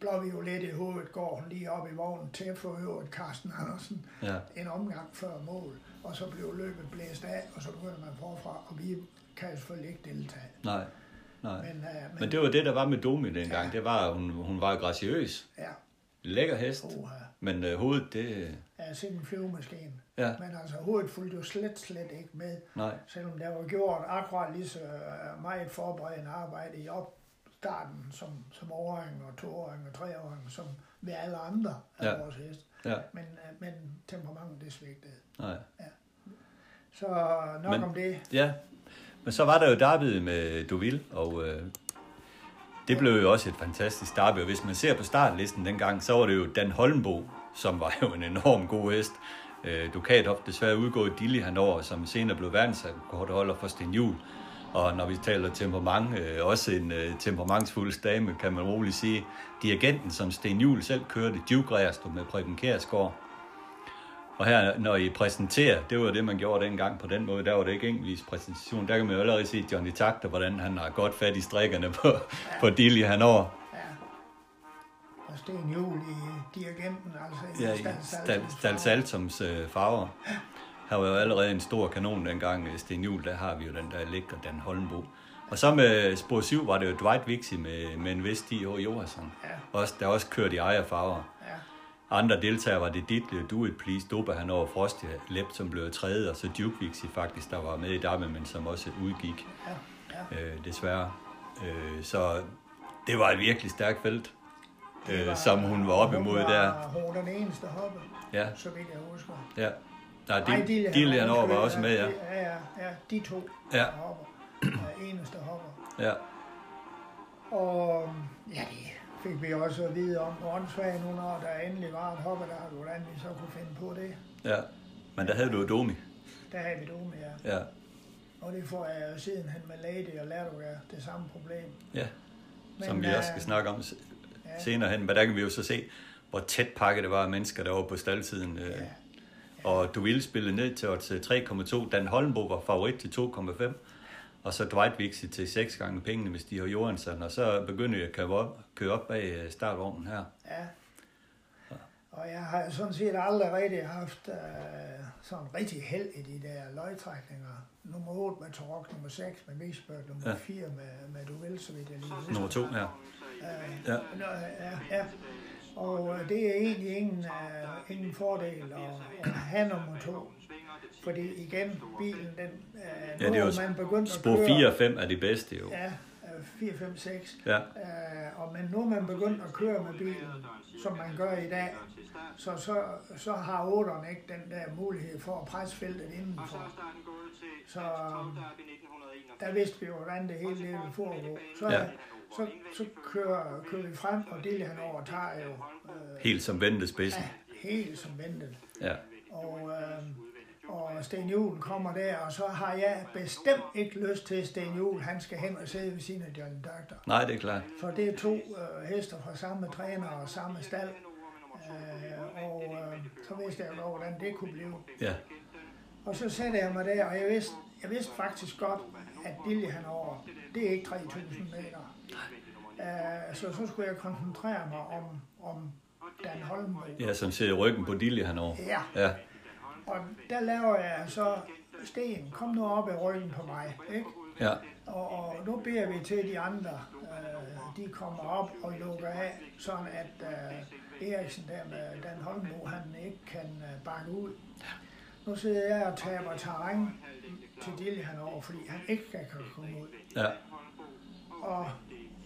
blåviolet i hovedet, går hun lige op i vognen til at få øvet Carsten Andersen ja, en omgang før mål, og så blev løbet blæst af, og så begynder man forfra, og vi kan selvfølgelig ikke deltage. nej, nej. Men, uh, men, Men det var det, der var med Domi dengang. Ja. Det var, hun, hun var graciøs. ja, Lækker hest. oha, Men øh, hovedet, det... er sådan en flyvemaskine. Ja, Men altså, hovedet fulgte jo slet, slet ikke med. nej, Selvom der var gjort akkurat lige så øh, meget forberedende arbejde i opstarten som, som åring og toåring og treåring, som ved alle andre af Ja. vores hest. ja, Men, øh, men temperamentet det svigtede. nej. Så nok Men- men, om det. Ja, men så var der jo derbyet med Duville, og øh, det blev jo også et fantastisk derby. Og hvis man ser på startlisten dengang, så var det jo Dan Holmbo, som var jo en enorm god hest. Øh, Dukatov desværre udgået Dilly hanover, som senere blev verdensrekordholder for Sten Juhl. Og når vi taler temperament, øh, også en øh, temperamentsfuld dame, kan man roligt sige. Dirigenten, som Sten Juhl selv kørte, Duke Rejerstrup med Preben Kærsgaard, og her, når I præsenterer, det var det, man gjorde dengang på den måde, der var det ikke enkeltvis præsentation. Der kan man jo allerede se Johnny Takter, hvordan han har godt fat i strikkerne på, på Dilly han over. Ja. Og Sten Juhl i dirigenten, altså Ja, i Stal, Saltums øh, farver. Han var jo allerede en stor kanon dengang, øh, Sten Juhl, der har vi jo den der lækre Dan Holmbo. Og så med spor 7 var det jo Dwight Vixie med, med en vist 10 år Johansson. Ja. Også, der også kørt i ejerfarver. Andre deltagere var det Ditle, Do It Please, Doba han over Frosty Lep, som blev tredje, og så Duke Vixie faktisk, der var med i Darby, men som også udgik, ja, ja. øh, desværre. Øh, så det var et virkelig stærkt felt, øh, var- som hun var op imod hun der. var, Hun var den eneste hoppe, Ja, så vidt jeg husker. ja. Der er Nej, Dil- Dille han over var også med, ja. Ja, ja, ja. De to Ja. hopper. Eneste hopper. Ja, Og ja, det fik vi også at vide om åndssvagt nu, når der endelig var et hopper der, hvordan vi så kunne finde på det. ja. Men der havde du jo Domi. Der havde vi dog med, Ja, og det får jeg jo sidenhen med Lady og Lerdo det samme problem. ja. Som Men, vi også skal øh, snakke om Ja, senere hen. Men der kan vi jo så se, hvor tæt pakket det var af mennesker derovre på staldtiden. Øh, ja, Og Duville spillede ned til odds 3,2. Dan Holmbo var favorit til 2,5. Og så Dwight Vixie til 6 gange pengene, hvis de har Johansson. Og så begynder jeg at køre op, køre op bag øh, startvognen her. ja. Og jeg har sådan set aldrig rigtig haft øh, sådan rigtig held i de der løgtrækninger. Nummer 8 med Torok, nummer 6 med Vicksburg, nummer Ja. 4 med, med Duvel, så vidt jeg lige husker. Nummer 2 her. Øh, Ja. Nå, ja, ja. Og øh, det er egentlig ingen, uh, ingen fordel at, at have nummer to. Fordi igen, bilen, den, uh, Ja, det er jo man begyndt at Spor køre... 4 og 5 er de bedste jo. Ja, øh, 4, 5, 6. Ja, Uh, og men nu er man begyndt at køre med bilen, som man gør i dag. Så, så, så har 8'eren ikke den der mulighed for at presse feltet indenfor. Så, der vidste vi jo, hvordan det hele det ville foregå. Så, Ja. så, så kører, kører vi frem, og Dille han over tager jo øh, Helt som ventede spidsen. ja, helt som ventet. Ja. Og, øh, og Sten Juhl kommer der, og så har jeg bestemt ikke lyst til, at Sten Juhl han skal hen og sidde ved siden af John Doctor. Nej, det er klart. For det er to øh, hester fra samme træner og samme stald. Øh, og øh, så vidste jeg jo, hvordan det kunne blive. Ja. Og så sætter jeg mig der, og jeg vidste, jeg vidste faktisk godt, at Dilje han over, det er ikke 3.000 meter. Øh, så så skulle jeg koncentrere mig om, om Dan Holmbo. Ja, som ser ryggen på Dilje henover. Ja, Ja. Og der laver jeg så, Sten, kom nu op i ryggen på mig, ikke? Ja. Og, og nu beder vi til de andre, øh, de kommer op og lukker af, sådan at øh, Eriksen der med Dan Holmbo, han ikke kan øh, bakke ud. Nu sidder jeg og taber terræn til han over, fordi han ikke kan komme ud. Ja. Og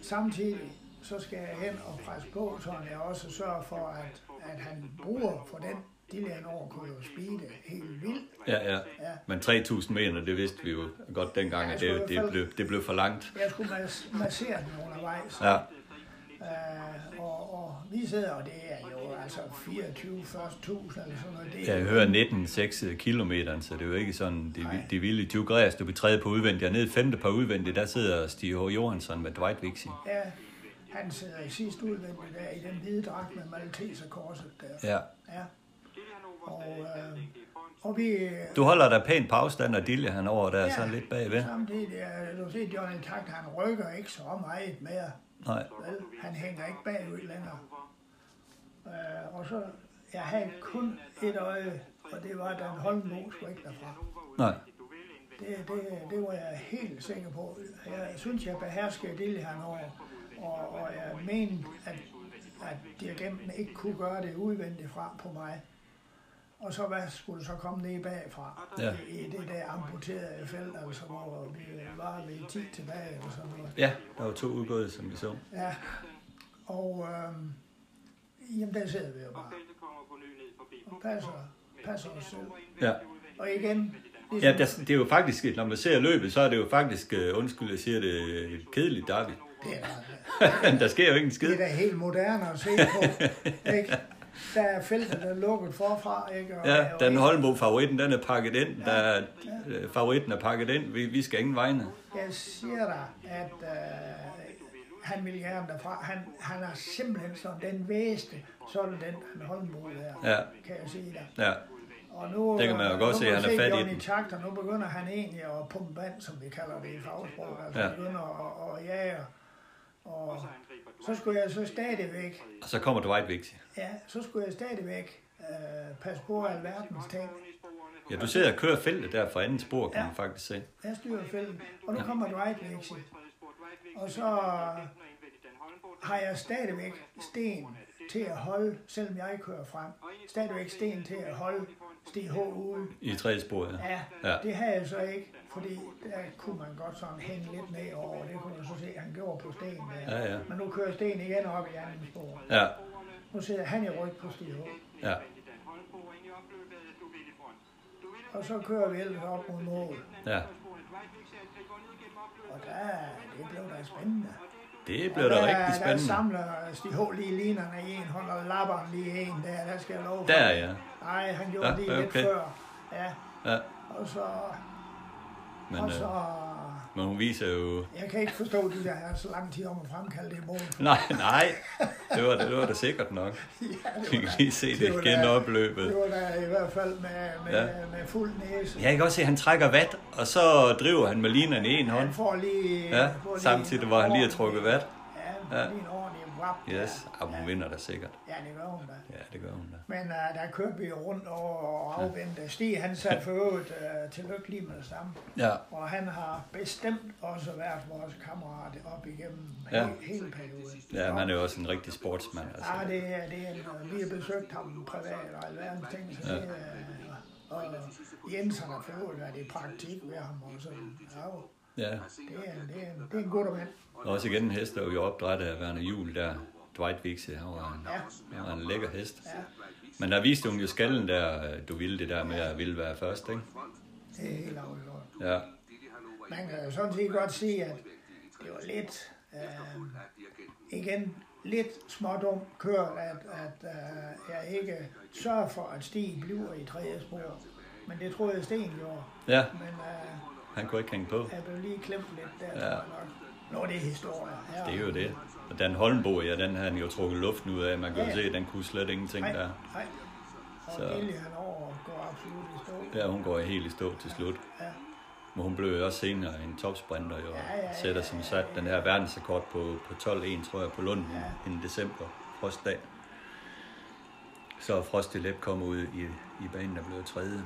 samtidig så skal jeg hen og presse på, så jeg også sørger for, at, at han bruger for den Dilje han over kunne jo speede helt vildt. Ja, ja. Ja. Men 3.000 meter, det vidste vi jo godt dengang, at det, det, blev, det blev for langt. Jeg skulle mas- massere den undervejs. Ja. Øh, og, og vi sidder, og det er jo altså 24 40.000 eller sådan noget. Det Jeg hører 19,6 kilometer, så det er jo ikke sådan, de, Nej. de vilde 20 græs, du betræde på udvendigt. Og nede femte par udvendigt, der sidder Stig H. Johansson med Dwight Vixie. Ja, han sidder i sidste udvendigt der i den hvide dragt med Malteserkorset der. Ja. Ja. Og, øh, og vi... Du holder dig pænt på afstand, og Dilje han over der, så lidt bagved. Samtidig, øh, du ser Johnny Takt, han rykker ikke så meget mere. Nej. Vel? Han hænger ikke bagud længere. Øh, og så, jeg havde kun et øje, og det var, Dan Holmbo skulle ikke derfra. Nej. Det, det, det var jeg helt sikker på. Jeg synes, jeg beherskede det henover, og, og jeg mente, at, at dirigenten ikke kunne gøre det udvendigt fra på mig. Og så hvad skulle så komme ned bagfra Ja. i, det der amputerede felt, altså hvor vi var ved 10 tilbage eller sådan noget. Ja, der var to udgået, som vi så. Ja, og øhm, jamen der sidder vi jo bare og passer, passer os selv. Ja. Og igen, ligesom, Ja, der, det er jo faktisk, når man ser løbet, så er det jo faktisk, uh, undskyld, jeg siger det, et kedeligt derby. det, er, der sker jo ikke en det skid. er da helt moderne at se på. ikke? Der er feltet, der er lukket forfra. Ikke? Og, Ja, og den Holmbo-favoritten, den er pakket ind. Der, er- øh, favoritten er pakket ind. Vi, vi skal ingen vegne. Jeg siger dig, at øh, han vil gerne derfra. Han, han er simpelthen sådan den væste, sådan den han Holmbo der, Ja. kan jeg sige dig. Ja, Og nu, Det kan man jo øh, godt se, kan han er fat i den. Takt, og nu begynder han egentlig at pumpe vand, som vi kalder det i fagsprog. Altså Ja. ja. begynder at, at jage. Og så skulle jeg så stadigvæk, og så kommer Dwight Vixie. ja, så skulle jeg stadigvæk øh, passe på alverdens ting. Ja, du sidder og kører feltet der fra anden spor, kan Ja. man faktisk se. Jeg styrer felten, og nu kommer Dwight Lexi. Og så har jeg stadigvæk sten til at holde, selvom jeg kører frem. Stadigvæk sten til at holde Ude. I tredje spor, ja. Ja, Ja. ja, det havde jeg så ikke, fordi der kunne man godt sådan hænge lidt ned over. Det kunne man så se, at han gjorde på sten der. Ja, ja. Men nu kører sten igen op i anden spor. Ja, Nu sidder han i ryg på Stig H. ja. Og så kører vi ellers op mod mål. ja. Og der, det blev da spændende. Det blev da rigtig Der spændende. samler Stig H. lige linerne i en hånd, og lapper lige en der, der skal jeg love. Der, ja. Nej, han gjorde Ja, lige okay. lidt før. Ja, ja. og så... Men, og øh, så... men hun viser jo... Jeg kan ikke forstå, de der så lang tid om at fremkalde det mål. Nej, nej. Det var, det var da sikkert nok. Ja, Vi kan lige se det var igen opløbet. Det var da i hvert fald med, med, Ja. ja. med fuld næse. Jeg kan også se, at han trækker vat, og så driver han med linerne i en hånd. Han får lige... Ja, får lige samtidig hvor han lige har trukket vat. Ja, Ja. lige en wap. Yes, der. og hun vinder da sikkert. Ja, det gør hun da. Ja, det gør hun da. Men uh, der kørte vi rundt og, og afventede. Stig, han satte for øvrigt uh, til lykke lige med det samme. Ja, Og han har bestemt også været vores kammerat op igennem Ja. ja. hele, hele perioden. ja han er jo også en rigtig sportsmand. Altså. Ja, det er, det er en, øh, vi har besøgt ham privat og alverdens ting, så Ja. det er, og Jens har for øvrigt været i praktik ved ham, og så, ja, Ja, det er, det er, det er en god mand. Og også igen en hest, der er jo opdræt af Werner Jul der. Dwight Vixie, han var en, han var en lækker hest. Ja, Men der viste hun jo skallen der, du ville det der med at ville være først, ikke? det er helt afgjort. Ja. man kan jo sådan set godt sige, at det var lidt, øh, igen, lidt smådum kørt, at, at øh, jeg ikke sørger for, at Stig bliver i tredje spor. Men det troede jeg Sten gjorde. Ja, Men øh, han kunne ikke hænge på. jeg blev lige klemt lidt der, Ja. ja. tror jeg nok. Nå, det er historie. Ja. Det er jo det. Og Dan Holmbo, ja, den har han jo trukket luften ud af. Man kan jo Ja, se, ja. at den kunne slet ingenting Nej, der. nej. Og Så- Lilje, han over går absolut i stå. Ja, hun går helt i stå til slut. Ja. Men hun blev jo også senere en topsprinter, jo. Ja, ja, ja, Sætter som ja, sat ja. den her verdensrekord på, på 12-1, tror jeg, på Lunden ja. i december, frostdag. Så Frost i Lep kom ud i, i banen, der blev tredje.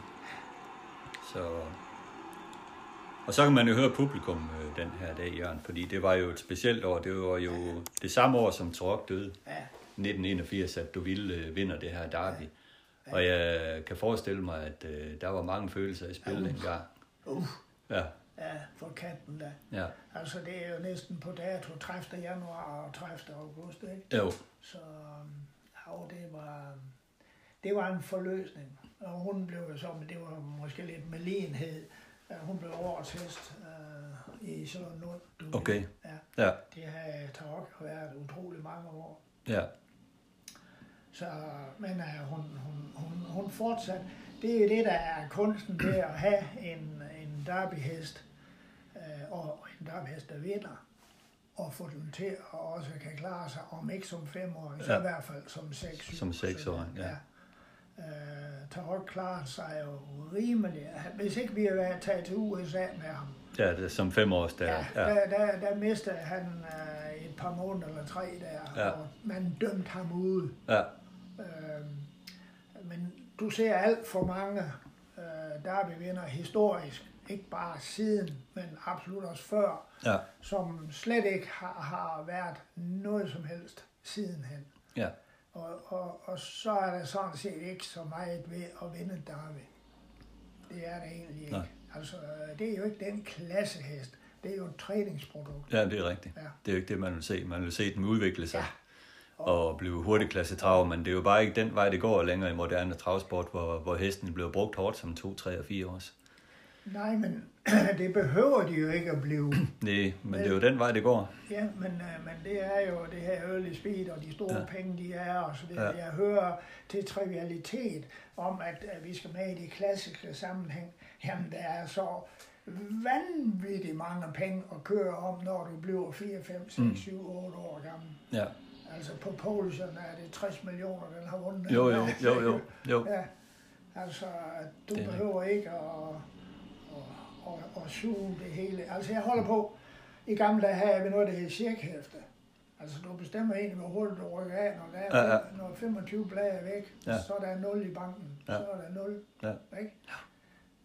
Så... Og så kan man jo høre publikum øh, den her dag, Jørgen, fordi det var jo et specielt år. Det var jo det samme år, som Torok døde. Ja. 1981, at du ville øh, vinder det her derby. Og jeg kan forestille mig, at øh, der var mange følelser i spil dengang. Uh, Ja, ja, for katten da. ja. Altså, det er jo næsten på dato 30. januar og 30. august, ikke? Jo, Så øhm, jo, det var, det var en forløsning. Og hun blev jo så, men det var måske lidt med ligenhed. Øh, Hun blev årets hest øh, i sådan noget. Du. Okay. Ja, ja, det har Tarok været utrolig mange år. ja, Så, men uh, hun, hun, hun, hun fortsat. Det er jo det, der er kunsten ved at have en, en derbyhest, uh, og en derbyhest, der vinder, og få den til at også kan klare sig, om ikke som femåring, så Ja. i hvert fald som seks Som seksåring, ja. Uh, Tarok klarer sig jo rimelig. Hvis ikke vi havde taget til USA med ham, ja, det er som fem års der. Ja, Ja, der, der, der mistede han øh, et par måneder eller tre der, Ja. og man dømte ham ud. ja, Øhm, men du ser alt for mange øh, derbyvinder historisk, ikke bare siden, men absolut også før, ja, som slet ikke har, har været noget som helst sidenhen. ja, Og, og, og så er der sådan set ikke så meget ved at vinde derby. Det er det egentlig ikke. Nej. Altså, det er jo ikke den klassehest. Det er jo et træningsprodukt. ja, det er rigtigt. Ja. Det er jo ikke det, man vil se. Man vil se dem udvikle sig. Ja. og blive hurtigklasse trav, men det er jo bare ikke den vej, det går længere i moderne travsport, hvor, hvor hesten bliver brugt hårdt som 2, 3 og 4 års. Nej, men det behøver de jo ikke at blive. Nej, men det er jo den vej, det går. Ja, men, øh, men det er jo det her early speed og de store Ja. penge, de er, og så videre. Ja. Jeg hører til trivialitet om, at, at vi skal med i de klassiske sammenhæng. Jamen, der er så vanvittigt mange penge at køre om, når du bliver 4, 5, 6, Mm. 7, 8 år gammel. Ja. Altså på Poulsen er det 60 millioner, den har vundet. Jo, jo, jo, jo, jo. Ja, altså du Det er behøver ikke at, at, at suge det hele. Altså jeg holder på, i gamle dage havde vi noget, der hed cirkhæfte. Altså du bestemmer egentlig, hvor hurtigt du rykker af, når, der er, Ja, ja. når 25 blade er væk, Ja. så er der 0 i banken, Ja. så er der 0. Ja. Ikke?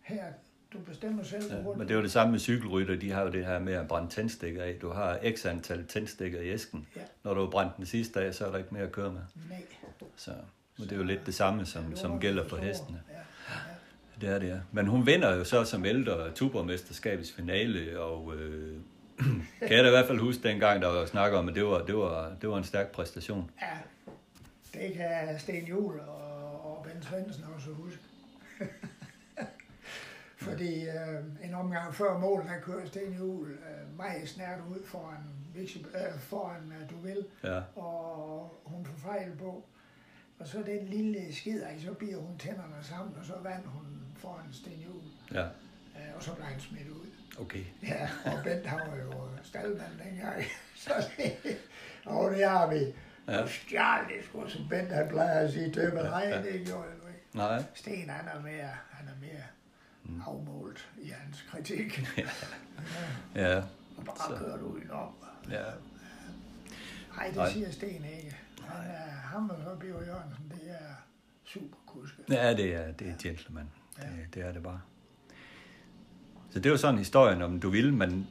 Her, du bestemmer selv, hvor Ja, hurtigt men det er jo det samme med cykelrytter. De har jo det her med at brænde tændstikker af. Du har x antal tændstikker i æsken. Ja. Når du har brændt den sidste dag, så er der ikke mere at køre med. Nej. Så men det er jo lidt det samme, som, som gælder for hestene. Ja. Det er det, ja. Men hun vinder jo så som ældre Tuborgmesterskabets finale, og øh, kan jeg da i hvert fald huske dengang, der var snak om, at det var, det var, det var en stærk præstation. Ja, det kan Sten Juhl og, og Ben Svendsen også huske. Fordi øh, en omgang før mål, der kører Sten Juhl øh, meget snært ud foran, øh, foran øh, Duvel, Ja, og hun får fejl på. Og så den lille skid, så bider hun tænderne sammen, og så vandt hun foran Sten Juhl. ja, Øh, og så blev han smidt ud. okay. Ja, og Bent han var jo staldmand dengang. Så det, og det har vi. Ja. Og stjal det sgu, som Bent han plejer at sige til mig. Nej, Ja. det gjorde jeg nu ikke. Nej, Sten, han er mere, han er mere Mm. afmålt i hans kritik. ja, Og bare Så. kørt ud i om. ja, Nej, det Nej. siger Sten ikke. Han er, ham og så Biver Jørgensen, det er super kuske. ja det er, det er gentleman. Det, det er det bare. Så det var sådan historien om du vil, men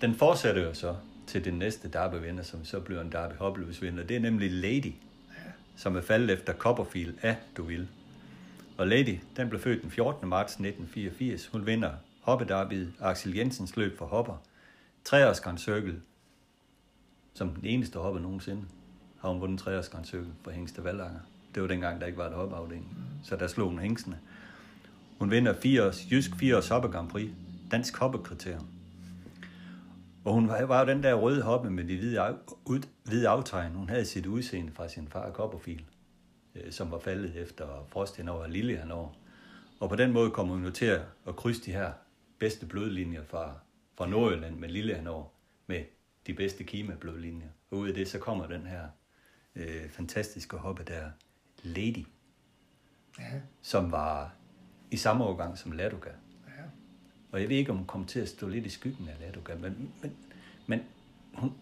den fortsætter jo så til den næste derbyvinder, som så bliver en derby vinder. Det er nemlig Lady, som er faldet efter Copperfield af Deauville. Og Lady, den blev født den 14. marts 1984. Hun vinder hoppederbyet Axel Jensens løb for hopper. Treårs Grand Circle, som den eneste hopper nogensinde, har hun vundet treårs Grand Circle for Hængste Valanger. Det var dengang, der ikke var et hoppeafdeling. Så der slog hun hængsene. Hun vinder 4 års, Jysk 4 års hoppe Grand Prix, Dansk hoppekriterium. Og hun var, jo den der røde hoppe med de hvide, af, ud, hvide aftegn. Hun havde sit udseende fra sin far Copperfield, øh, som var faldet efter Frost henover og Lille henover. Og på den måde kom hun jo til at, krydse de her bedste blodlinjer fra, fra Nordjylland med Lille henover med de bedste Kima-blodlinjer. Og ud af det, så kommer den her øh, fantastiske hoppe der, Lady, Ja, som var i samme årgang som Ladoga. ja. Og jeg ved ikke, om hun kom til at stå lidt i skyggen af Ladoga, men, men, men hun,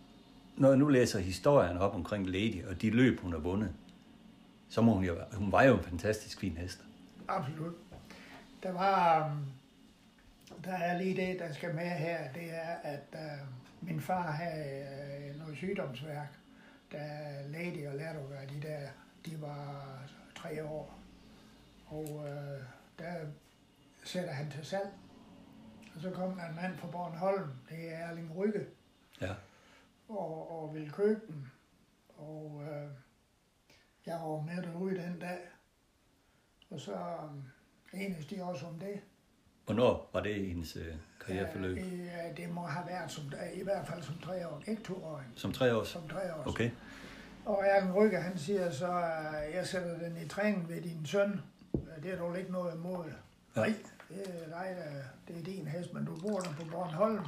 når jeg nu læser historien op omkring Lady og de løb, hun har vundet, så må hun jo, hun var jo en fantastisk fin hest. Absolut. Der var, um, der er lige det, der skal med her, det er, at uh, min far havde uh, noget sygdomsværk, da Lady og Ladoga, de der, de var tre år. Og uh, der sætter han til salg. Og så kom der en mand fra Bornholm, det er Erling Rygge, Ja. og, og ville købe den. Og øh, jeg var med derude den dag. Og så øh, enes de også om det. Hvornår var det hendes øh, karriereforløb? Ja, det, øh, det må have været som, i hvert fald som tre år, ikke to år, Som tre år? som tre år. Okay. Og Erling Rygge, han siger så, at jeg sætter den i træning ved din søn. Øh, Det er dog ikke noget imod. Ja. Nej, det er dig, der, det er din hest, men du bor der på Bornholm.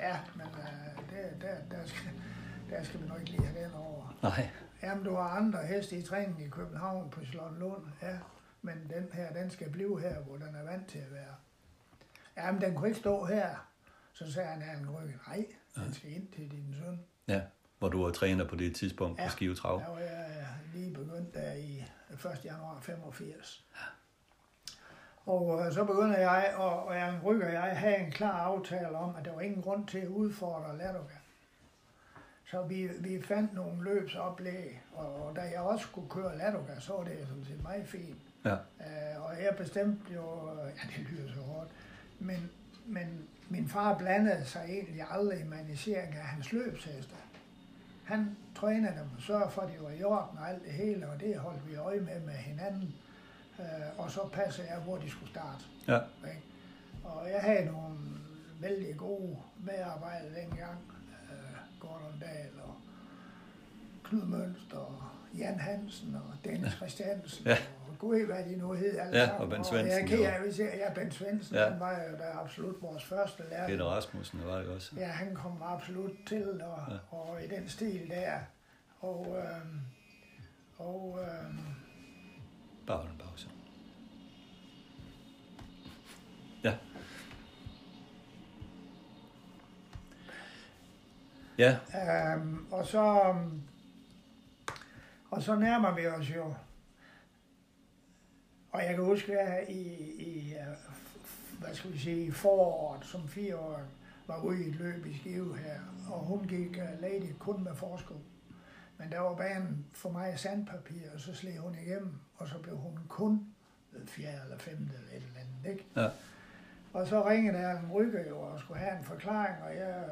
Ja, men uh, det, der, der, skal, der skal vi nok ikke lige have den over. Nej. Jamen, du har andre heste i træning i København på Slottenlund. Ja, men den her, den skal blive her, hvor den er vant til at være. Jamen, den kunne ikke stå her. Så sagde han, Erling Rygge, nej, den skal ind til din søn. Ja. Hvor du var træner på det tidspunkt Ja. på Skive Trav. Var jeg lige begyndt der i 1. januar 85. Og øh, så begynder jeg, og, og jeg rykker jeg have en klar aftale om, at der var ingen grund til at udfordre Ladoga. Så vi, vi fandt nogle løbsoplæg, og, og da jeg også skulle køre Ladoga, så var det sådan set meget fint. Ja. Øh, og jeg bestemte jo, ja det lyder så hårdt, men, men min far blandede sig egentlig aldrig i manisering af hans løbsheste. Han trænede dem og sørgede for, at de var i orden og alt det hele, og det holdt vi øje med med hinanden. Øh, og så passede jeg, hvor de skulle starte. Ja. Ikke? Og jeg havde nogle vældig gode medarbejdere dengang. Øh, Gordon Dahl og Knud Mønster og Jan Hansen og Dennis Christiansen. Ja. Og gud hvad de nu hed alle Ja, sammen. og jeg er Svendsen, jo. af, hvis jeg, ja, Bent Svendsen, Ja. han var jo da absolut vores første lærer. Peter Rasmussen var det også. Ja, han kom absolut til, og, Ja. og i den stil der. Og, øhm, og øhm, Bare en pause. Ja. Ja, Øhm, og så og så nærmer vi os jo. Og jeg kan huske, at i, i øh, hvad skal vi sige, i foråret som fire år var ude i et løb i Skive her, og hun gik uh, lady kun med forsko. Men der var banen for mig sandpapir, og så slog hun igennem, og så blev hun kun fjerde eller femte eller et eller andet, ikke? Ja. Og så ringede der en rykker jo og skulle have en forklaring, og jeg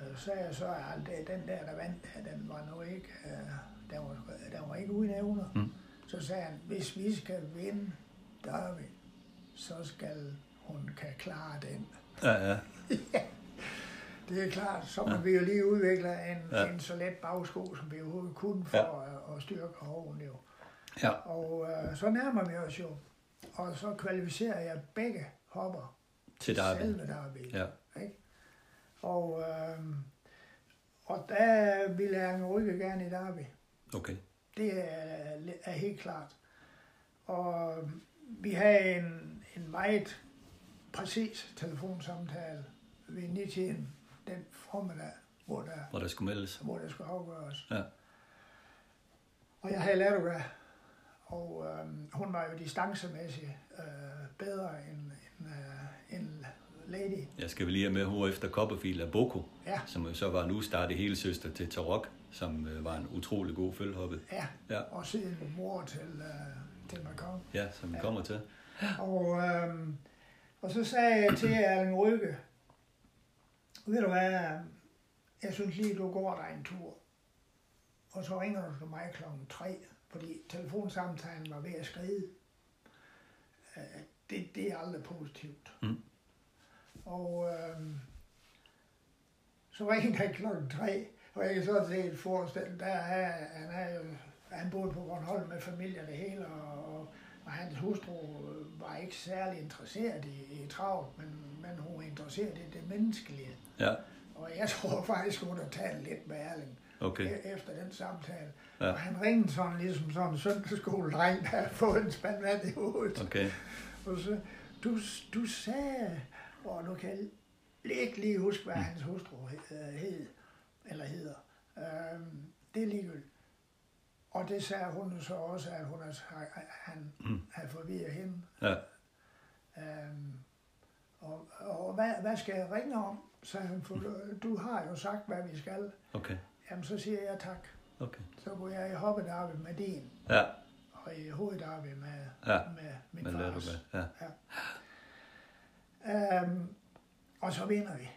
øh, sagde så, at den der, der vandt, den var nu ikke, øh, den, var, den var ikke uden evner. Mm. Så sagde han, hvis vi skal vinde Derby, så skal hun kan klare den. ja, ja. Det er klart, så må ja. vi jo lige udvikle en, Ja. en så let bagsko, som vi overhovedet kunne for ja. at, at styrke hoven jo. ja. Og øh, så nærmer vi os jo, og så kvalificerer jeg begge hopper. Til Derby. Selve Derby. Ja. Ikke? Og, øh, og der ville jeg rykke gerne i Derby. Okay. Det er, er helt klart. Og vi havde en, en meget præcis telefonsamtale ved 9 tiden den formiddag, hvor der, Hvor der skulle meldes. hvor der skulle afgøres. Ja. Og jeg havde Ladoga, og øh, hun var jo distancemæssigt øh, bedre end, end, øh, end Lady. Jeg skal vel lige have med hvor efter Copperfield af Boko, Ja, som jo så var en ustarte hele søster til Tarok, som øh, var en utrolig god følgehoppe. ja. Ja. Og siden mor til, øh, til Macron. Ja, som vi Ja. kommer til. Og, øhm, og så sagde jeg til Erling Rygge, ved du hvad, jeg synes lige, du går dig en tur. Og så ringer du til mig klokken 3, fordi telefonsamtalen var ved at skride. Øh, Det, det er aldrig positivt. Mm. Og øhm, Så ringede han klokken tre, og jeg kan sådan set forestille, der er, han er jo, han boede på Bornholm med familie og det hele, og, og, og hans hustru var ikke særlig interesseret i, i travlt, men, men hun var interesseret i det menneskelige. Ja, Og jeg tror faktisk, hun har talt lidt med Erling okay. e- efter den samtale. Ja. Og han ringede sådan ligesom sådan en søndagsskoledreng, der havde fået en spand vand i hovedet. Okay. Og så, du, du sagde, og nu kan jeg ikke lige huske, hvad hans hustru hed eller hedder. Øhm, det er ligegyldigt. Og det sagde hun så også, at hun havde, han Mm. havde forvirret hende. Ja, Øhm, og og hvad, hvad skal jeg ringe om? Så han, for du har jo sagt, hvad vi skal. okay. Jamen, så siger jeg tak. Okay. Så går jeg i hoppedarbe med din, Ja, og i hoveddarbe med, Ja, med min men fars. med. Ja, Øhm, og så vinder vi.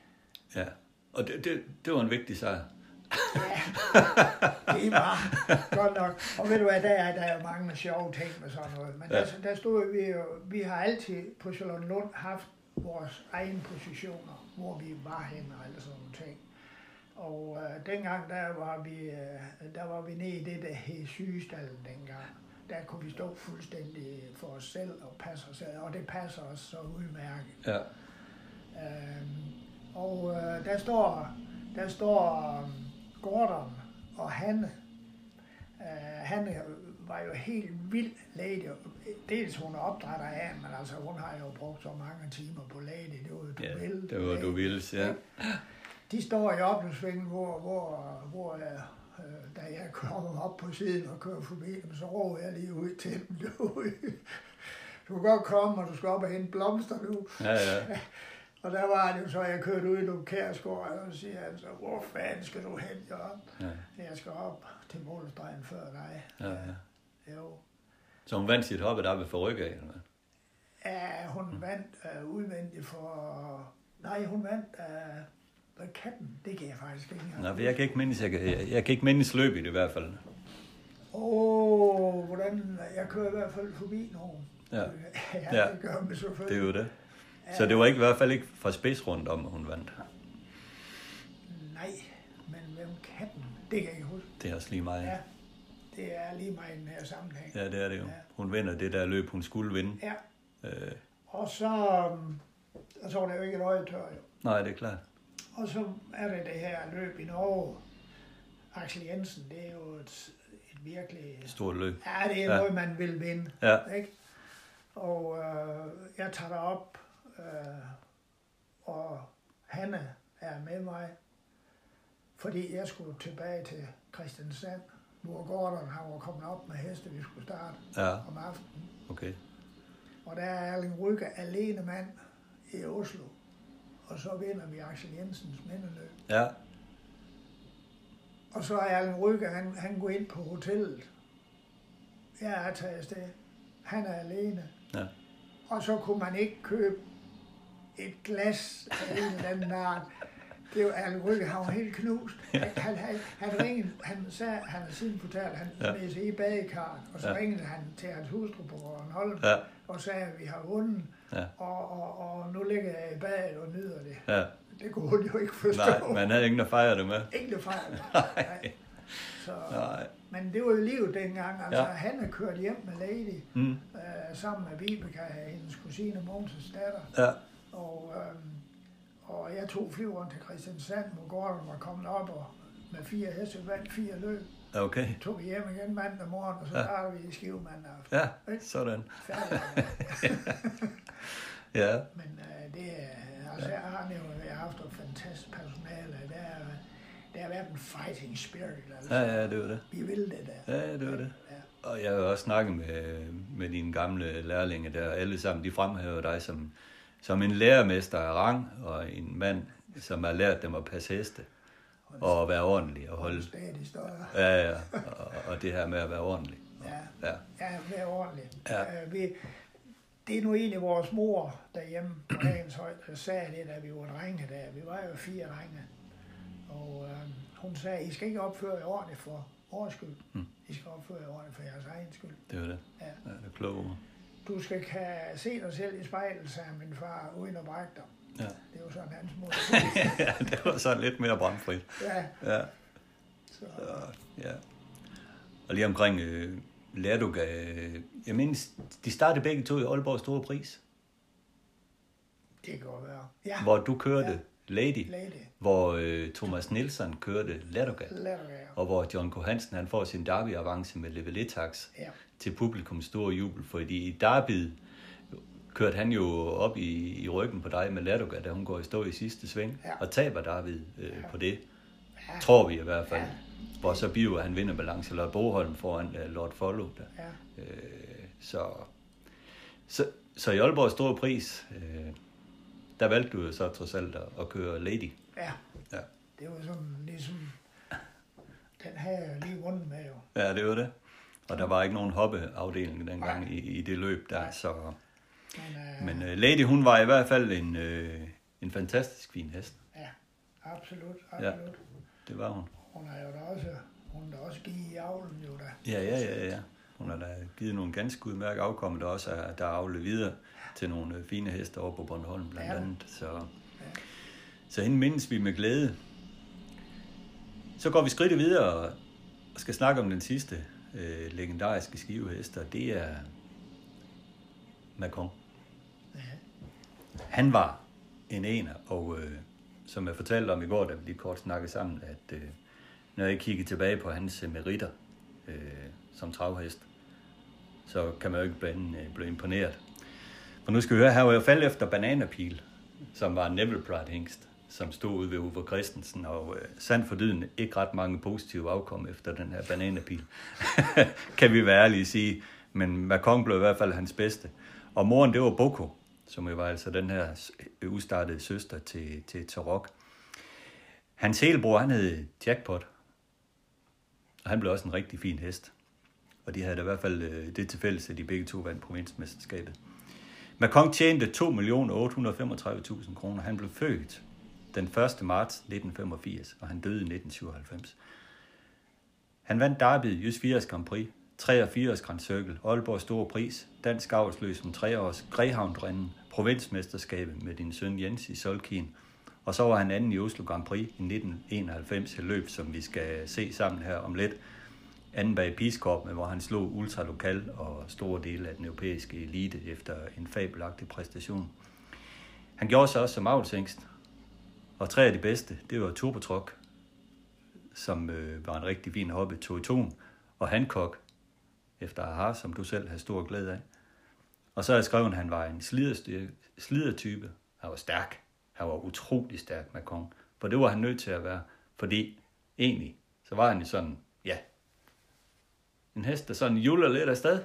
ja. Og det, det, det var en vigtig sejr. Ja, det var godt nok. Og ved du hvad, der er, der er mange sjove ting med sådan noget. Men Ja. der, der stod vi jo, vi har altid på Charlottenlund haft vores egne positioner, hvor vi var henne og alle sådan nogle ting. Og øh, dengang, der var, vi, øh, der var vi nede i det, der hed sygestallen dengang. Der kunne vi stå fuldstændig for os selv og passe os selv, og det passer os så udmærket. Ja, Øhm, og øh, der står, der står um, Gordon og Hanne. Øh, Hanne var jo helt vild lady. Dels hun er opdrætter af, men altså hun har jo brugt så mange timer på lady. Det var jo du ja vil. det var du ville, ja. De står i opløbsvingen, hvor, hvor, hvor øh, øh, da jeg kommer op på siden og kører forbi dem, så råber jeg lige ud til dem. Du, du kan godt komme, og du skal op og hente blomster nu. Ja, ja. Og der var det jo så, at jeg kørte ud i nogle kærskår, og så siger han så, hvor fanden skal du hen, Jørgen? ja. Jeg skal op til målstregen før dig. Ja, ja. Jo. Så hun vandt sit hoppe der ved for rygge af, eller hvad? Ja, hun vandt uh, udvendigt for... Nej, hun vandt uh, hvad katten. Det kan jeg faktisk ikke engang. For jeg kan ikke mindes, jeg kan, jeg, jeg kan ikke mindes løbet i hvert fald. Åh, oh, hvordan... Jeg kører i hvert fald forbi nogen. Ja. ja, Ja. det gør man Det er selvfølgelig. jo det. Så det var ikke i hvert fald ikke fra spids rundt om, hun vandt. Nej, men hvem katten? Det kan jeg ikke huske. Det er også lige meget. Ja, det er lige mig i den her sammenhæng. Ja, det er det jo. Ja. Hun vinder det der løb, hun skulle vinde. Ja, Øh, og så, øhm, og så var der jo ikke et øje tør, jo. nej, det er klart. Og så er det det her løb i Norge. Axel Jensen, det er jo et, et virkelig... Stort løb. Ja, det er Ja. noget, man vil vinde. Ja, Ikke? Og øh, jeg tager derop, øh, og Hanne er med mig, fordi jeg skulle tilbage til Christiansand, hvor Gordon han var kommet op med heste, vi skulle starte ja, om aftenen. okay. Og der er Erling Rygge alene mand i Oslo. Og så vinder vi Axel Jensens mindeløb. Ja, Og så er Erling Rygge, han, han går ind på hotellet. Jeg er taget afsted. Han er alene. ja, Og så kunne man ikke købe et glas af en eller anden art. Det var Erling Rygge, han var helt knust. Han, han, han, han ringede, han sagde, han har siden fortalt, han Ja. smed sig i badekarret, og så Ja. ringede han til hans hustru på Bornholm, ja, og sagde, at vi har vundet, Ja. og, og, og nu ligger jeg i badet og nyder det. ja. Det kunne hun jo ikke forstå. Nej, man havde ingen, der fejrede det med. Ikke det fejl. Nej. Så, Nej. men det var jo livet dengang. Altså, Ja. han er kørt hjem med Lady, Mm. øh, sammen med Vibeke, hendes kusine Mogens datter. Ja, Og, øhm, og jeg tog flyveren til Christiansand, hvor Gordon var kommet op og med fire heste vandt fire løb. ja, okay. Tog vi hjem igen mandag morgen, og så Ja. vi i Skive mandag aften. Ja, sådan. Ja, Men øh, det er, altså jeg har jo jeg har haft et fantastisk personale. Der, er, der har været en fighting spirit. Altså. ja, ja, det var det. Vi vil det der. Ja, det var det. Ja. Og jeg har også snakket med, med dine gamle lærlinge der, alle sammen, de fremhæver dig som, som en lærermester af rang, og en mand, som har lært dem at passe heste, og at være ordentlig, og holde, Stadig større. ja, ja, og, og det her med at være ordentlig. Ja. Ja, Ja, vær ordentligt. Ja. Vi, det er nu egentlig vores mor derhjemme på dagens højde, der sagde det, da vi var drenge der. Vi var jo fire drenge. Og øh, hun sagde, I skal ikke opføre jer ordentligt for vores skyld. Mm. I skal opføre jer ordentligt for jeres egen skyld. det var det. Ja. Ja, det er kloge ord. Du skal kan se dig selv i spejlet, sagde min far, uden at brække dig. Ja. Det var sådan hans måde. ja, det var så lidt mere bramfrit. Ja. Ja. Så. ja. Og lige omkring øh, Lerduga, øh, jeg mindes, de startede begge to i Aalborg Store Pris. Det kan godt være. Ja. Hvor du kørte ja. Lady, Lady. hvor øh, Thomas Nielsen kørte Lerduga, Lerduga. og hvor John K. Hansen han får sin derby-avance med level 1 ja. Til publikums store jubel, fordi i derby kørte han jo op i, i ryggen på dig med Lerduga, da hun går i stå i sidste sving, ja. og taber David øh, ja. på det. Ja. Tror vi i hvert fald. Ja. Hvor så Bio, han vinder med Lancelot Boholm foran uh, Lord Follow. Der. Ja. Øh, så, så, så i Aalborg Store Pris, øh, der valgte du jo så trods alt at, at køre Lady. Ja. ja. Det var sådan ligesom, den havde jeg lige vundet med jo. Ja, det var det. Og der var ikke nogen hoppeafdeling dengang i, i det løb der, Nej. så... Men, uh, Men uh, Lady, hun var i hvert fald en, uh, en fantastisk fin hest. Ja, absolut, absolut. Ja, det var hun. Hun har jo da også, hun har også givet i avlen jo da. Ja, ja, ja, ja. Hun har da givet nogle ganske udmærket afkomme, der også er, der er avlet videre til nogle fine heste over på Bornholm blandt ja. andet. Så, ja. så hende mindes vi med glæde. Så går vi skridtet videre og skal snakke om den sidste øh, legendariske skivehest, og det er Macron. Ja. Han var en ener, og øh, som jeg fortalte om i går, da vi lige kort snakkede sammen, at øh, når jeg kigger tilbage på hans øh, meritter øh, som travhest, så kan man jo ikke blive, øh, blive imponeret. For nu skal vi høre, her var jeg faldet efter Bananapil, som var en Neville Pride hængst, som stod ude ved Uffe Christensen, og øh, sandt for dyden ikke ret mange positive afkom efter den her Bananapil, kan vi være ærlige sige. Men Macron blev i hvert fald hans bedste. Og moren, det var Boko, som jo var altså den her ustartede søster til, til Tarok. Hans helbror, han hed Jackpot, og han blev også en rigtig fin hest. Og de havde da i hvert fald øh, det til fælles, at de begge to vandt provinsmesterskabet. Macron tjente 2.835.000 kroner. Han blev født den 1. marts 1985, og han døde i 1997. Han vandt Derby, Jys 80 Grand Prix, 83 Grand Circle, Aalborg Store Pris, Dansk Avlsløs som 3 års, Greyhound-rennen, provinsmesterskabet med din søn Jens i Solkien, og så var han anden i Oslo Grand Prix i 1991, et løb, som vi skal se sammen her om lidt. Anden bag Piskorp, hvor han slog ultralokal og store dele af den europæiske elite efter en fabelagtig præstation. Han gjorde sig også som avlsængst, og tre af de bedste, det var Turbotrok, som øh, var en rigtig fin hoppe, Toriton, og Hancock, efter Aha, som du selv har stor glæde af. Og så har jeg skrevet, at han var en slidertype. Han var stærk. Han var utrolig stærk, Macron. For det var han nødt til at være. Fordi egentlig, så var han jo sådan, ja, en hest, der sådan juler lidt afsted.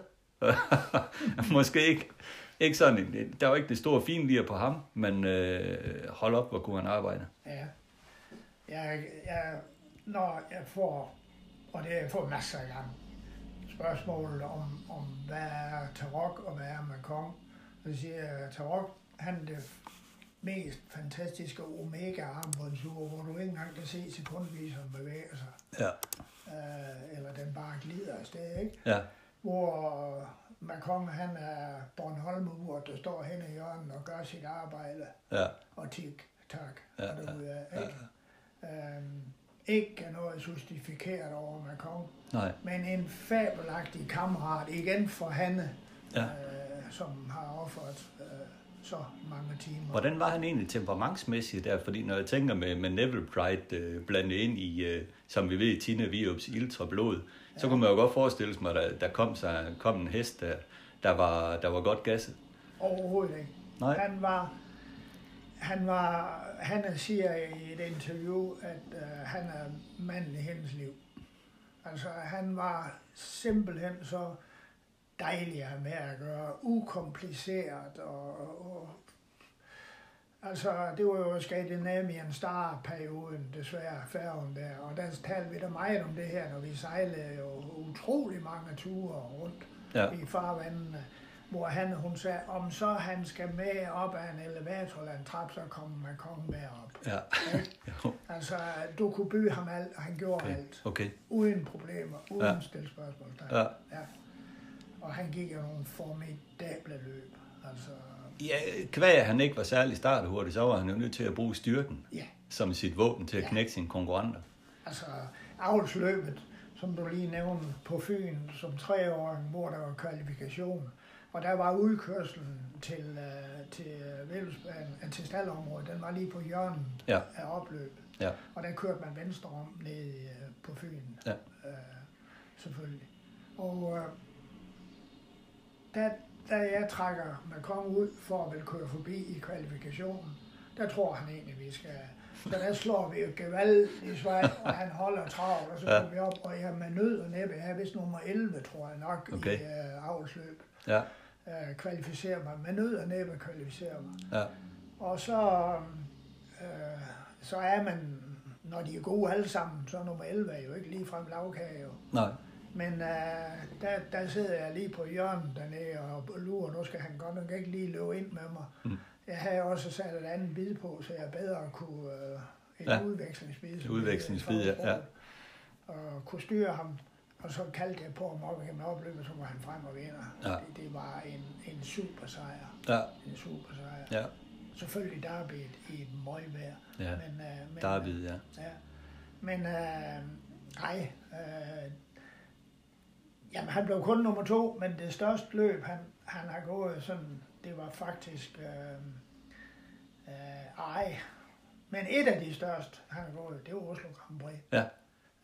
Måske ikke, ikke sådan, en, der var ikke det store fine på ham, men øh, hold op, hvor kunne han arbejde. Ja. Jeg, jeg, når jeg får, og det jeg får masser af gange, spørgsmål om, om hvad er Tarok og hvad er Macron, så siger jeg, Tarok, han er det mest fantastiske omega armbåndsur, hvor du ikke engang kan se sekundviseren bevæge sig. Ja. Øh, eller den bare glider afsted, ikke? Ja. Hvor Macron, han er bornholm der står hen i hjørnet og gør sit arbejde. Ja. Og tik, tak. Ja, og det ja, ikke? Ja. Øhm, ikke noget justifikeret over Macron. Nej. Men en fabelagtig kammerat, igen for Hanne, ja. øh, som har offeret øh, så mange timer. Hvordan var han egentlig temperamentsmæssigt der? Fordi når jeg tænker med, med Neville Pride øh, blandet ind i, øh, som vi ved, Tina Viops ildre blod. Så kunne man jo godt forestille sig, at der, der kom, sig, kom en hest, der, der, var, der var godt gasset. Overhovedet ikke. Nej. Han var, han var, han siger i et interview, at øh, han er manden i hendes liv. Altså, han var simpelthen så dejlig at have med at gøre, ukompliceret og, og Altså, det var jo Scandinavian Star-perioden, desværre, færgen der, og der talte vi da meget om det her, når vi sejlede jo utrolig mange ture rundt ja. i farvandene, hvor han, hun sagde, om så han skal med op af en elevator eller en trap, så kommer man komme med op. Ja. altså, du kunne byde ham alt, og han gjorde okay. alt. Okay. Uden problemer, uden ja. stille spørgsmål. Ja. ja. Og han gik jo nogle formidable løb. Altså, Ja, kvæg han ikke var særlig starthurtig, så var han jo nødt til at bruge styrken Ja, som sit våben til at Ja. knække sine konkurrenter. altså avlsløbet, som du lige nævnte på Fyn som treåring, hvor der var kvalifikation. Og der var udkørselen til, øh, til, Vældesbanen, øh, til staldområdet, den var lige på hjørnet Ja. af opløbet. Ja. Og der kørte man venstre om ned øh, på Fyn. Ja. Øh, selvfølgelig. Og øh, da, da jeg trækker kong ud for at vil køre forbi i kvalifikationen, der tror han egentlig, vi skal... Så der slår vi jo gevald i svej, og han holder travlt, og så Ja. går vi op, og jeg med nød og næppe, er vist nummer 11, tror jeg nok, Okay. i øh, avlsløb. Ja, Øh, kvalificerer mig, med nød og næppe kvalificerer mig. ja, Og så, øh, så er man, når de er gode alle sammen, så er nummer 11 er jo ikke lige frem lavkage jo. nej, Men øh, der, der sidder jeg lige på hjørnet dernede og lurer, nu skal han godt nok ikke lige løbe ind med mig. Mm. Jeg havde også sat et andet bid på, så jeg bedre kunne, øh, et Ja. udvekslingsbid. som Udvekslingsbid, ja, ja. Og kunne styre ham, og så kaldte jeg på ham op igennem opløbet, så var han frem og vinder. Ja. Det, det var en, en super sejr. ja, En super sejr. ja, Selvfølgelig Derby i et møgvejr. ja. Men, øh, men, David, ja. Ja. Men øh, nej, øh, jamen han blev kun nummer to, men det største løb, han, han har gået sådan, det var faktisk, øh, øh, ej, men et af de største, han har gået, det var Oslo Grand Prix. Ja.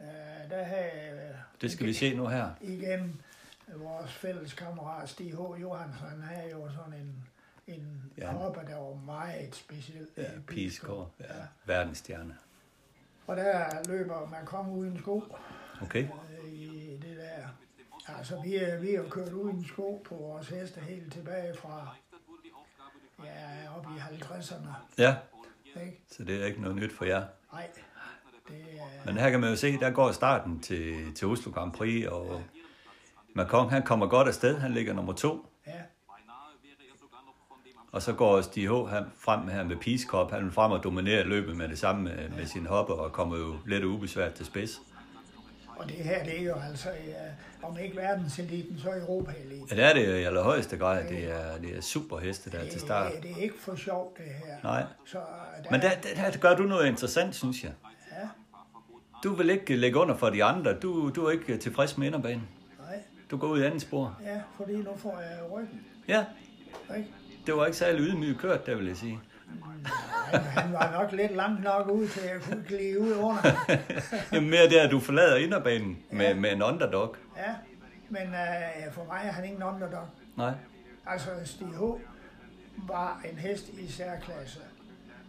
Øh, der havde, øh, Det skal vi se nu her. igen vores fælles kammerat Stig H. Johansen, han havde jo sådan en, en Ja. hopper, der var meget speciel. Ja, Piskår, ja, Ja. verdensstjerne. Og der løber man kom uden sko. Okay, øh, i. Altså, vi er, vi jo kørt uden sko på vores heste helt tilbage fra, ja, op i 50'erne, ja, ikke? så det er ikke noget nyt for jer. Nej, det er, Men her kan man jo se, der går starten til, til Oslo Grand Prix, og Macron, han kommer godt afsted, han ligger nummer to. ja, Og så går Stig H. han frem her med Peace Cup. Han vil frem og dominere løbet med det samme med, med sin hopper og kommer jo let og ubesvært til spids. Og det her, det er jo altså, uh, om ikke verdenseliten, så Europa-eliten. Ja, det er det i allerhøjeste grad. Det er, det er super heste der til start. Det, det er ikke for sjovt, det her. Nej. Så, øh, der, Men der, der, der gør du noget interessant, synes jeg. Ja, Du vil ikke lægge under for de andre. Du, du er ikke tilfreds med inderbanen. nej, Du går ud i anden spor. ja, fordi nu får jeg ryggen, Ja, ikke? det var ikke særlig ydmygt kørt, der vil jeg sige. Han, var nok lidt langt nok ud til, at jeg kunne glide ud under. Jamen mere det, at du forlader inderbanen med, Ja. med en underdog. Ja, men uh, for mig er han ingen underdog. Nej. Altså, Stig H. var en hest i særklasse.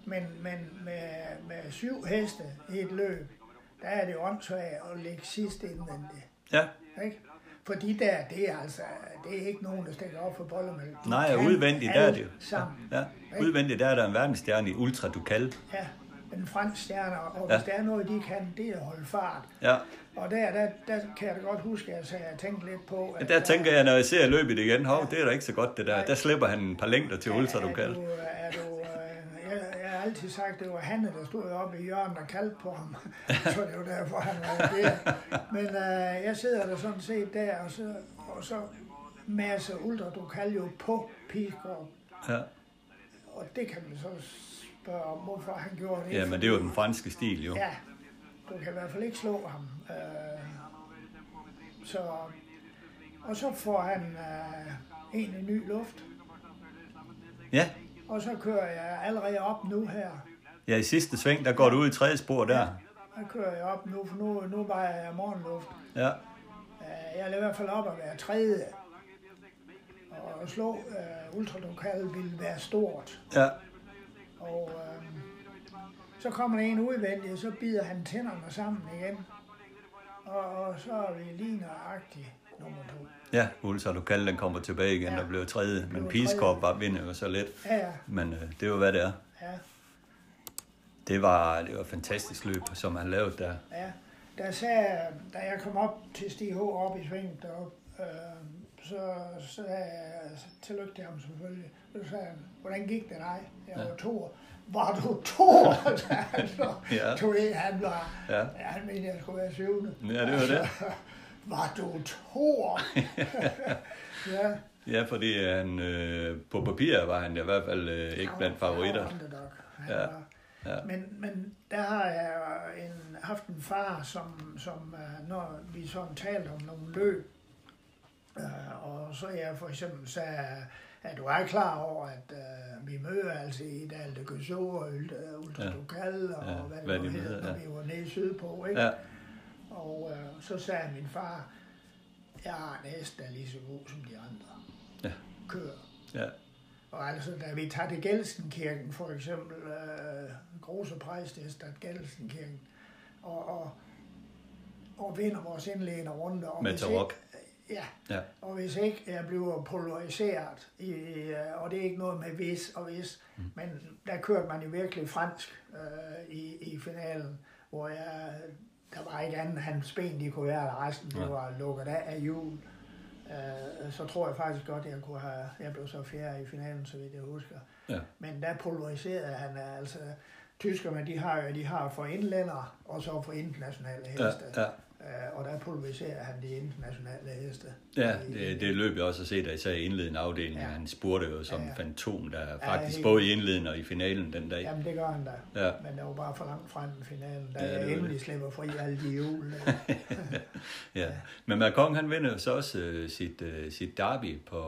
Men, men med, med syv heste i et løb, der er det åndssvagt at lægge sidst indvendigt. Ja, Ikke? For de der, det er altså, det er ikke nogen, der stikker op for bollemælk. De Nej, udvendigt, der er det jo. Sammen. ja. Udvendigt der er der en verdensstjerne i Ultra Ducal. Ja, en fransk stjerne, og Ja. hvis der er noget, de kan, det er at holde fart. Ja. Og der, der, der kan jeg da godt huske, at jeg tænkte lidt på, at Der tænker jeg, når jeg ser løbet igen, hov, det er da ikke så godt det der. Der slipper han en par længder til Ultra Er Ducal. du, er du, altid sagt, at det var Hanne, der stod oppe i hjørnet og kaldte på ham. så det var derfor, han var der. Men øh, jeg sidder der sådan set der, og så, og så masse ultra Ducal jo på Pisgaard. Ja. Og det kan man så spørge om, hvorfor han gjorde det. ja, men det er jo den franske stil, jo. Ja, du kan i hvert fald ikke slå ham. Øh, så, og så får han øh, en ny luft. Ja. Og så kører jeg allerede op nu her. Ja, i sidste sving, der går du ud i tredje spor der. Der kører jeg op nu, for nu, nu var jeg morgenluft. Ja. Øh, Jeg er i hvert fald op at være tredje. Og at slå uh, ultralokal ville være stort. Ja. Og øh, så kommer der en udvendig, og så bider han tænderne sammen igen. Og, og så er vi lige nøjagtigt nummer to. Ja, Ultra Ducal, den kommer tilbage igen Ja. og bliver tredje. Men. Corp var vinder jo så let. Ja, ja, Men øh, det er jo, hvad det er. ja, Det var, det var et fantastisk løb, som han lavede der. ja. Der sagde, da jeg kom op til Stig H. op i svinget deroppe, øh, så sagde jeg tillykke til ham selvfølgelig. Så sagde han, hvordan gik det dig? Jeg var Ja. to Var du to? sagde han så. Ja. Du ved, han var, Ja. han mente, jeg skulle være syvende. Ja, det var det. Var du to? ja, Ja, fordi han, øh, på papir var han i hvert fald øh, ikke Han blandt favoritter. Ja, var- ja. Men, men der har jeg en, haft en far, som, som øh, når vi sådan talte om nogle løb, øh, og så jeg for eksempel sagde, at du er klar over, at øh, vi møder altså i Dal de Gøså og Ultra Ja. Dokal og Ja, hvad det hvad nu de hedder, når ja. vi var nede sydpå, ikke? Ja, Og øh, så sagde min far, jeg har en hest, der er lige så god som de andre. Ja. Kører. ja, Og altså, da vi tager til Gelsenkirken, for eksempel, øh, Große Preisdestat Gelsenkirken, og, og, og vinder vores indledende runde. Og med Tarok. Ja, Ja, og hvis ikke jeg bliver polariseret, i, i, øh, og det er ikke noget med hvis og hvis, mm. men der kørte man jo virkelig fransk øh, i, i finalen, hvor jeg, der var ikke andet, hans ben de kunne være resten det Ja. var lukket af af jul. Øh, så tror jeg faktisk godt, jeg kunne have, jeg blev så fjerde i finalen, så vidt jeg husker. ja, Men der polariserede han, altså, tyskerne, de har jo, de har for indlændere, og så for internationale ja, heste. ja. Øh, og der polariserer han de internationale heste. Ja, det, det løb jeg også at se, da sagde i indledende afdeling. Ja. Ja. Han spurgte jo som Ja, ja, ja. fantom, der faktisk helt både i indledende og i finalen den dag. Jamen, det gør han da. Ja, Men det var bare for langt frem i finalen, da Ja, ja, jeg endelig det. slipper fri alle de jul. ja. Men Macron han vinder så også øh, sit, øh, sit derby på,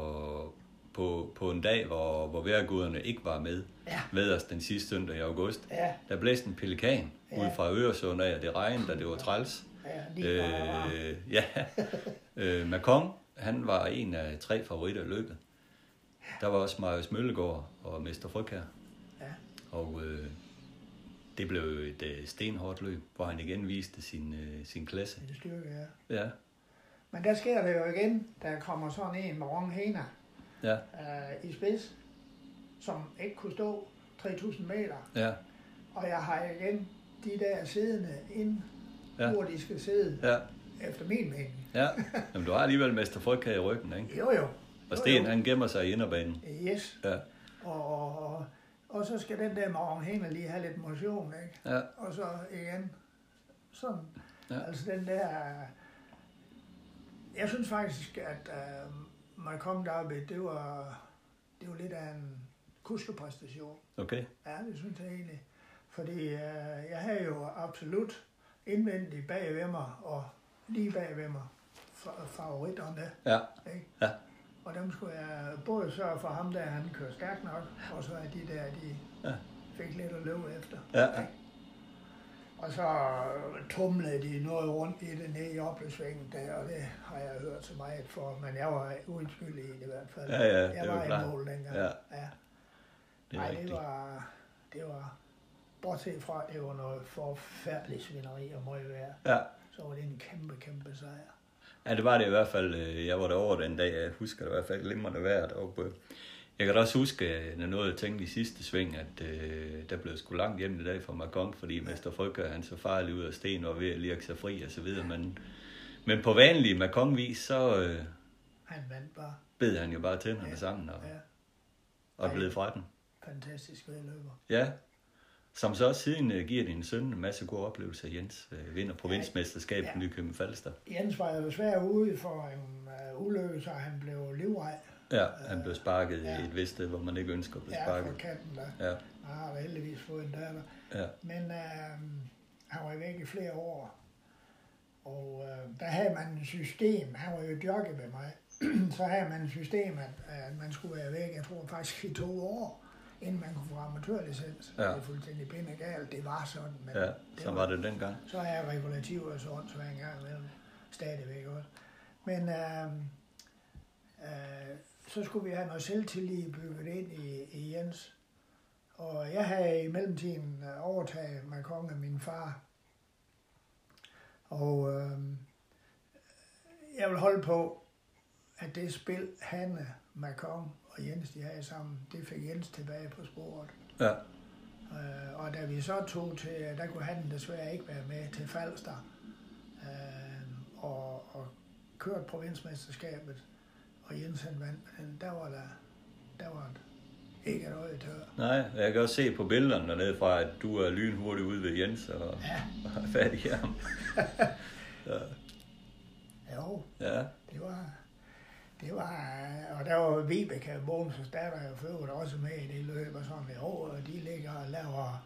på, på en dag, hvor, hvor vejrguderne ikke var med. Ja. Ved os den sidste søndag i august. Ja, Der blæste en pelikan Ja. ud fra Øresund af, og det regnede, og det var træls. Ja, Øh, ja, øh, Macron, han var en af tre favoritter i løbet. Der var også Marius Møllegaard og Mester Frygkær. Ja. Og øh, det blev et øh, stenhårdt løb, hvor han igen viste sin, øh, sin klasse. en styrke, ja. Ja, Men der sker det jo igen, der kommer sådan en med Rong Hena ja, øh, i spids, som ikke kunne stå 3000 meter. ja, Og jeg har igen de der siddende ind, Ja. hvor de skal sidde, ja, efter min mening. ja. Jamen, du har alligevel Mester Frygkær i ryggen, ikke? Jo jo. Og Jo, Sten, jo. han gemmer sig i inderbanen. Yes. Ja, Og, og, og så skal den der Hena lige have lidt motion, ikke? ja, Og så igen, sådan. Ja. Altså den der... Jeg synes faktisk, at uh, Malcolm Derby, det var, det var lidt af en kuskepræstation. okay. Ja, det synes jeg egentlig. Fordi uh, jeg havde jo absolut indvendigt bag ved mig, og lige bag ved mig, fa- favoritterne. Ja, Ikke? Ja. Og dem skulle jeg både sørge for ham, der han kører stærkt nok, og så at de der, de Ja. fik lidt at løbe efter. ja, ja. Og så tumlede de noget rundt i det nede i opløbsvæggen der, og det har jeg hørt så meget for, men jeg var uden skyld i det i hvert fald. Ja, ja, det jeg var var i mål dengang. Ja. ja. Det rigtigt. det var, det var, bortset fra, det var noget forfærdeligt svineri og må være, Ja. så var det en kæmpe, kæmpe sejr. Ja, det var det i hvert fald. øh, Jeg var derovre den dag, jeg husker det i hvert fald glimrende vejret. Og jeg kan da også huske, øh, når noget jeg tænkte i sidste sving, at øh, der blev sgu langt hjem i dag fra Macron, fordi Mester Frygger, han så farlig ud af sten og ved at lirke sig fri og så videre. Men, men på vanlig Macron-vis, så øh, Han vandt bare. bed han jo bare tænderne Ja. sammen og, Ja, og blev fra den. fantastisk vedløber. Ja, som så også siden øh, giver din søn en masse gode oplevelser. Jens øh, vinder provinsmesterskabet Ja. ja. Nykøbing Falster. Jens var jo svær ude for en uh, ulykke, så han blev livrej. Ja, han blev sparket Ja. i et vist sted, hvor man ikke ønsker at blive Ja, sparket. katten der. Ja, Jeg har da heldigvis fået en datter. ja, Men øh, han var væk i flere år. Og øh, der havde man et system, han var jo jockey med mig, så havde man et system, at, at man skulle være væk, jeg tror faktisk i to år, inden man kunne få amatørlicens. Ja. Det er fuldstændig pinde galt, det var sådan. Men ja, så var det dengang. Så er jeg regulativer og sådan, så en gang imellem stadigvæk også. Men øh, øh, så skulle vi have noget selvtillid bygget ind i, i Jens. Og jeg havde i mellemtiden overtaget Macron af min far. Og øh, jeg vil holde på, at det spil, Hanne, Macron og Jens, de havde sammen, det fik Jens tilbage på sporet. Ja, Øh, og da vi så tog til, der kunne han desværre ikke være med til Falster, øh, og, og kørte provinsmesterskabet, og Jens han vandt, men der var der, der var ikke et øje tør. nej, jeg kan også se på billederne dernede fra, at du er lynhurtig ude ved Jens og, Ja. og fat i ham. Jo, Ja, det var, Det var, og der var Vibeke Bogens datter for øvrigt også med i det løb, og sådan et år, og de ligger og laver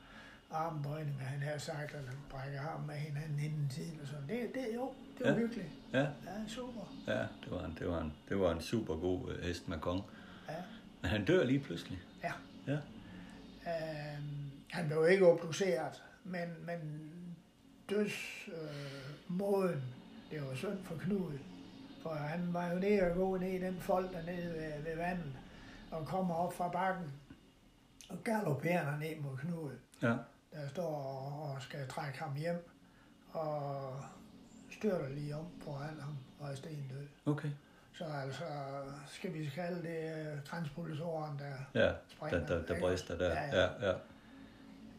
armbøjninger, han har sagt, og brækker arm med hinanden inden tiden og sådan. Det, det, jo, det var Ja. ja. hyggeligt. Ja, Ja, super. ja det, var en, det, var en, det var en super god øh, hest med kong. Ja. Men han dør lige pludselig. Ja. Ja. Øh, han blev ikke obduceret, men, men dødsmåden, øh, måden, det var synd for Knud. For han var jo nede og gå ned i den fold dernede ved, ved vandet, og kommer op fra bakken, og galopperer ned mod Knud, Ja. der står og, og skal trække ham hjem, og styrter lige om foran ham og er stendød. Okay. Så altså, skal vi kalde det øh, transpulsoren, der Ja, springer. der, der, der brister der. Ja, ja. Ja, ja.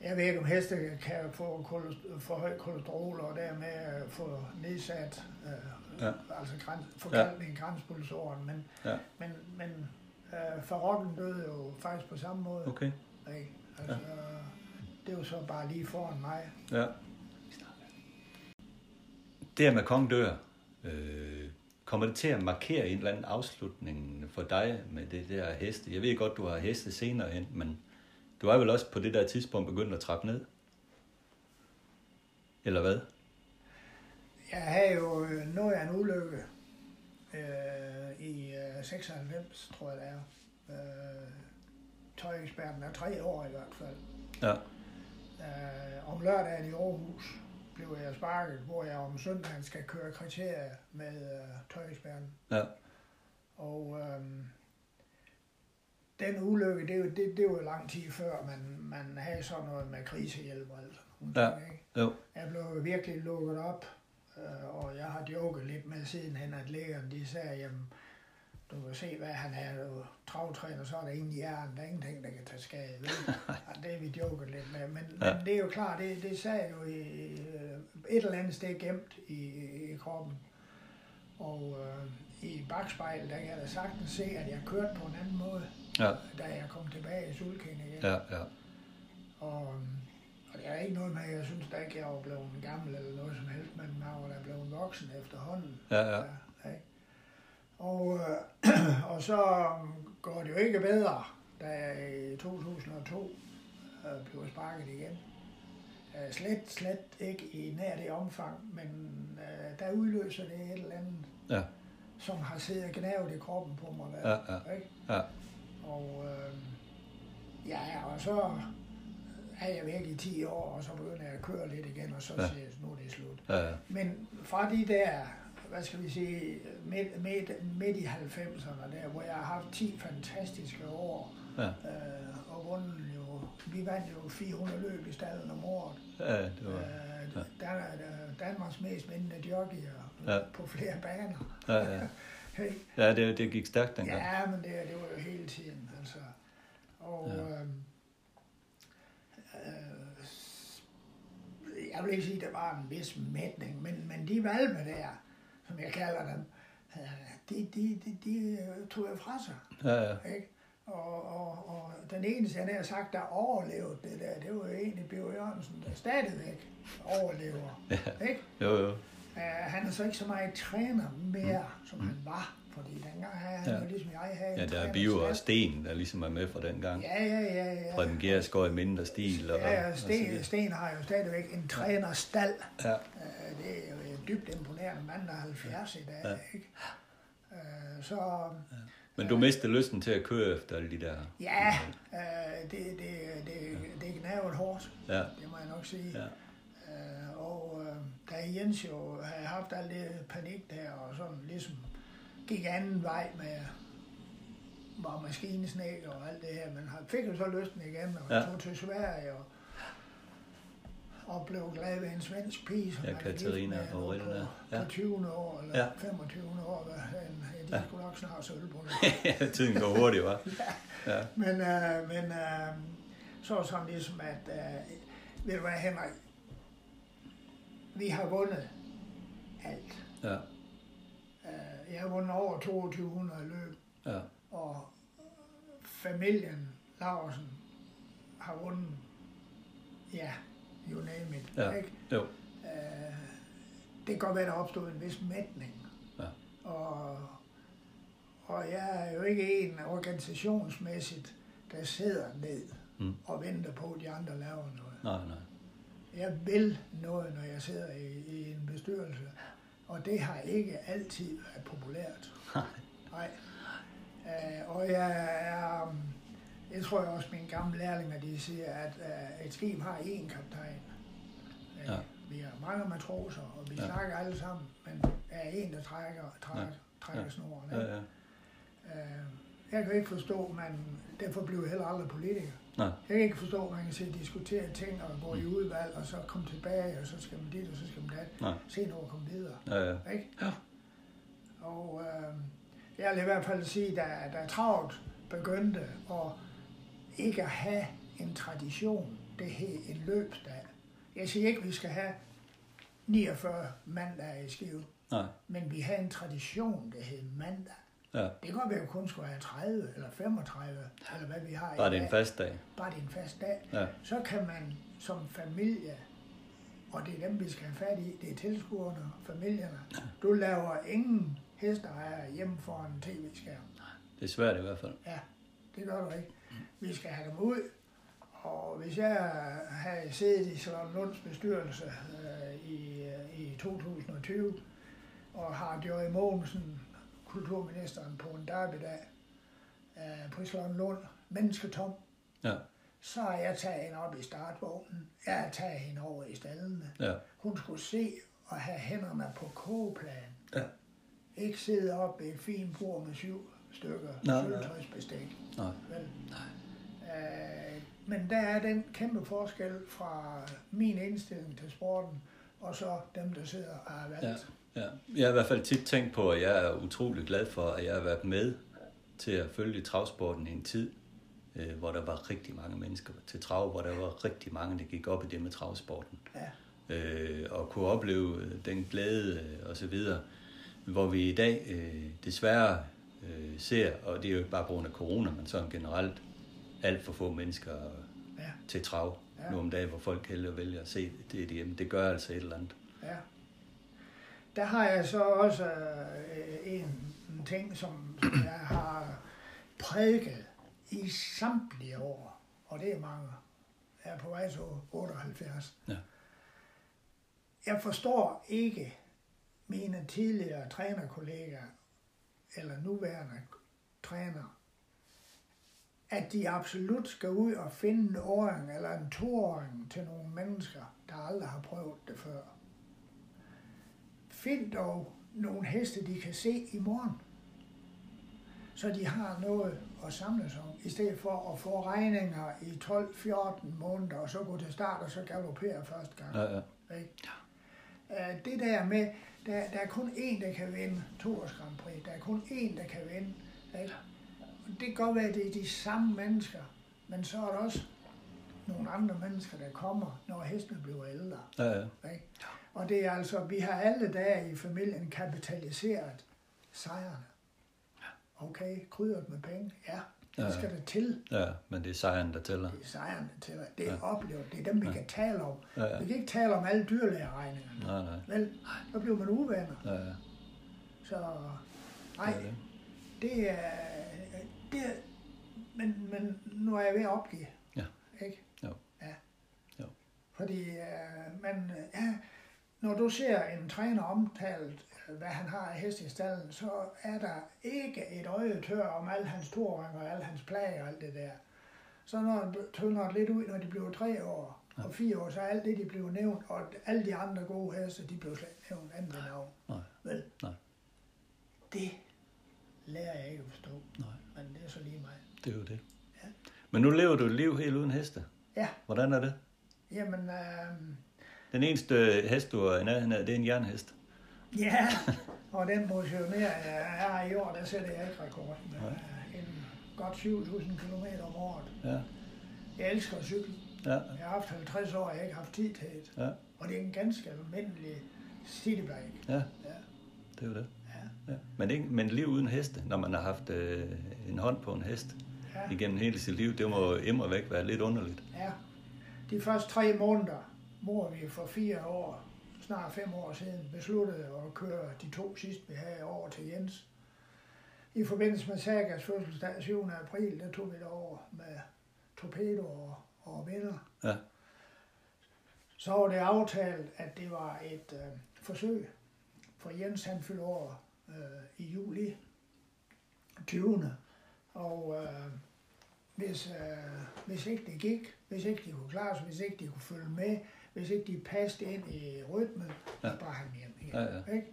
Jeg ved ikke, om heste kan få for højt kolesterol og dermed øh, få nedsat, øh, Ja. ja. altså græns, forkalkning ja. grænspulsoren, men, Ja. men, men øh, Farokken døde jo faktisk på samme måde. Okay. Ikke? Altså, det var så bare lige foran mig. Ja. Det her med kong dør, øh, kommer det til at markere en eller anden afslutning for dig med det der heste? Jeg ved godt, du har heste senere hen, men du er vel også på det der tidspunkt begyndt at trappe ned? Eller hvad? Jeg havde jo øh, noget af en ulykke øh, i øh, 96, tror jeg det er. Øh, tøjeksperten er tre år i hvert fald. Ja. Øh, om lørdagen i Aarhus blev jeg sparket, hvor jeg om søndagen skal køre kriterier med øh, tøjeksperten. Ja. Og øh, den ulykke, det, det, det var lang tid før, man, man havde sådan noget med krisehjælp og alt sådan nogle Ja. ting, ikke? Jo. Jeg blev virkelig lukket op, og jeg har joket lidt med sidenhen, at lægerne de sagde, jamen, du kan se, hvad han er, du er travtræner, så er der ingen hjerne, der er ingenting, der kan tage skade. Og det er vi joket lidt med, men, Ja. men det er jo klart, det, det sagde jo i, øh, et eller andet sted gemt i, i kroppen. Og øh, i bagspejlet, der kan jeg da sagtens se, at jeg kørte på en anden måde, Ja. da jeg kom tilbage i sulken igen. Ja, ja. Og, det er ikke noget med, jeg synes da ikke, jeg var blevet gammel eller noget som helst, men jeg var da blevet voksen efterhånden. Ja, ja. ja ikke? Og, øh, og så går det jo ikke bedre, da jeg i 2002 øh, blev sparket igen. Øh, slet, slet ikke i nær det omfang, men øh, der udløser det et eller andet, Ja. som har siddet gnavet i kroppen på mig. Der, Ja, ja. Ikke? Ja. Og øh, ja, og så er jeg væk i 10 år, og så begynder jeg at køre lidt igen, og så Ja. ja. siger jeg, nu er det slut. Ja, ja. Men fra de der, hvad skal vi sige, midt, midt, midt i 90'erne der, hvor jeg har haft 10 fantastiske år, Ja. øh, og vundet jo, vi vandt jo 400 løb i stallen om året. Ja, det var... Øh, der er Danmarks mest vindende jockeyer Ja. ja. på flere baner. Ja, ja. Hey. Ja, det, det gik stærkt dengang. Ja, men det, det var jo hele tiden, altså. Og Ja. ja. øh, jeg vil ikke sige, at der var en vis mætning, men, men de valme der, som jeg kalder dem, øh, de, de, de, de øh, tog jeg fra sig. Ja, ja. Ikke? Og, og, og den eneste, jeg har sagt, der overlevede det der, det var jo egentlig Bjørn Jørgensen, der stadigvæk overlever. Ja. Ikke? Jo, jo. Uh, han er så ikke så meget træner mere, som han var. Fordi dengang havde han Ja. ja. jo ligesom jeg havde Ja, der er Bio og. Sten, der ligesom er med fra den gang. Ja, ja, ja. ja. Preben Gjersgaard i mindre stil. Og, Ja, ja, og Sten. Sten har jo stadigvæk en trænerstal. Ja, Uh, det er jo en dybt imponerende mand, der er 70 i dag, Ja. ja. ikke? Uh, så men du mistede lysten til at køre efter alle de der... ja, uh, det, det, det, det gnaver hårdt, Ja, det må jeg nok sige. ja, Øh, og øh, da Jens jo havde haft alt det panik der, og sådan ligesom gik anden vej med var maskinesnæk og alt det her, men han fik jo så lysten igen, og Ja. ja. tog til Sverige, og, og blev glad ved en svensk pige, som Ja, Katarina med Aurelien, på, ja. på Ja. 20. år, eller Ja. ja. 25. år, hvad han, ja, de Ja. ja. skulle nok snart sølv på det. tiden går hurtigt, var. Ja, Men, øh, men øh, så sådan ligesom, at øh, ved du hvad, Henrik, vi har vundet alt. ja, jeg har vundet over 2200 løb, ja, og familien Larsen har vundet, ja, you name it. Ja. Ikke? jo, Øh, det kan godt være, der opstod en vis mætning. Ja. Og, Og jeg er jo ikke en organisationsmæssigt, der sidder ned Mm. og venter på, at de andre laver noget. Nej, nej. Jeg vil noget, når jeg sidder i, i en bestyrelse, og det har ikke altid været populært. Nej. Uh, og jeg er, jeg tror også mine gamle lærlinger, de siger, at uh, et skib har én kaptajn. Uh, Ja. Vi har mange matroser, og vi Ja. snakker alle sammen, men der er en, der trækker, trækker, Ja. trækker Ja. snoren. Ja, ikke? ja. Uh, jeg kan ikke forstå, man, derfor bliver jeg heller aldrig politiker. Nej. Jeg kan ikke forstå, at man kan sidde og diskutere ting og gå i udvalg, og så komme tilbage, og så skal man dit, og så skal man dat. Nej. Se over komme videre. Ja, ja. Ikke? Ja. Og øh, jeg vil i hvert fald sige, at der er travlt begyndte at ikke at have en tradition. Det hed en løbsdag. Jeg siger ikke, at vi skal have 49 mandag i Skive, Nej. men vi har en tradition, der hed mandag. Ja. Det kan være, at kun skulle have 30 eller 35, eller hvad vi har i Bare det er en fast dag. Bare det er en fast dag. Ja. Så kan man som familie, og det er dem, vi skal have fat i, det er tilskuerne og familierne. Du laver ingen hesteejere hjemme foran en tv-skærm. Det er svært i hvert fald. Ja, det gør du ikke. Vi skal have dem ud, og hvis jeg havde siddet i Charlotte Lunds bestyrelse øh, i, øh, i 2020, og har Joy Mogensen, kulturministeren, på en derbydag øh, på Charlotte Lund, mennesketom, Ja. så har jeg taget hende op i startvognen. Jeg har taget hende over i stallene. Ja. Hun skulle se og have hænderne på kogeplan. Ja. Ikke sidde op i et fint bord med syv stykker Nej, nej. sølvtøjsbestik. Nej. Vel? Øh, men der er den kæmpe forskel fra min indstilling til sporten, og så dem, der sidder og har valgt. Ja. Ja. Jeg har i hvert fald tit tænkt på, at jeg er utrolig glad for, at jeg har været med til at følge travsporten i en tid, øh, hvor der var rigtig mange mennesker til trav, hvor der var rigtig mange, der gik op i det med travsporten. Ja. øh, og kunne opleve øh, den glæde øh, og så videre, hvor vi i dag øh, desværre øh, ser, og det er jo ikke bare på grund af corona, men sådan generelt, alt for få mennesker Ja. til trav ja. nu om dagen, hvor folk hellere vælger at se det hjemme. Det gør altså et eller andet. Ja. Der har jeg så også øh, en, en ting, som, som jeg har prædiket i samtlige år, og det er mange. Jeg er på vej til 78. Ja. Jeg forstår ikke mine tidligere trænerkollegaer, eller nuværende træner, at de absolut skal ud og finde en åring eller en toåring til nogle mennesker, der aldrig har prøvet det før. Find dog nogle heste, de kan se i morgen, så de har noget at samles om, i stedet for at få regninger i 12-14 måneder, og så gå til start og så galoppere første gang. Ja, ja. Ikke? Øh, Det der med, der, der er kun én, der kan vinde Tours Grand Prix. Der er kun én, der kan vinde. Ikke? Det kan godt være, at det er de samme mennesker, men så er der også nogle andre mennesker, der kommer, når hestene bliver ældre. ja, ja. Ikke? Og det er altså, vi har alle dage i familien kapitaliseret sejrene. Okay, krydret med penge, ja, det Ja. skal der til. ja, men det er sejren, der tæller. Det er sejrene til. Det er Ja. oplevet. Det er dem, vi Ja. kan tale om. Ja, ja. Vi kan ikke tale om alle dyrlægeregningerne. Nej, nej. Vel, så bliver man uvenner. Ja, ja. Så nej, Det er det. det er... Det er men, men nu er jeg ved at opgive. Ja. Ikke? Jo. Ja. Jo. Fordi øh, man, ja, når du ser en træner omtalt, øh, hvad han har af hest i stallen, så er der ikke et øje tør om alle hans toåringer og alle hans plager og alt det der. Så når det tynder det lidt ud, når de bliver tre år og fire år, så er alt det, de bliver nævnt, og alle de andre gode heste, de bliver slet ikke nævnt andet ved navn. Nej. Vel? Nej. Det lærer jeg ikke at forstå, Nej, men det er så lige mig. det er jo det. Ja. Men nu lever du et liv helt uden heste. Ja, Hvordan er det? jamen, øh, Den eneste hest, du er i nærheden af, det er en jernhest. ja, og den motionering, jeg er i år, der sætter jeg ikke rekord. Men, Nej. øh, en godt 7.000 km om året. Ja, Jeg elsker at cykle. ja, Jeg har haft 50 år, og jeg har ikke haft tid til det. ja, Og det er en ganske almindelig citybike. ja. Ja. Det er jo det. Ja. Ja. Men, ikke, men liv uden heste, når man har haft øh, en hånd på en hest Ja. igennem hele sit liv, det må immer væk være lidt underligt. Ja. De første tre måneder, hvor vi for fire år, snart fem år siden, besluttede at køre de to sidste, vi havde over til Jens. i forbindelse med Sagas fødselsdag 7. april, der tog vi det over med torpedo og, og venner. Ja. Så var det aftalt, at det var et øh, forsøg, for Jens han fyldte over øh, i juli 20. Og øh, hvis, øh, hvis ikke det gik, hvis ikke de kunne klare sig, hvis ikke de kunne følge med, hvis ikke de passede ind i rytmen, ja. så bare han hjem igen. Ja, ja. Ikke?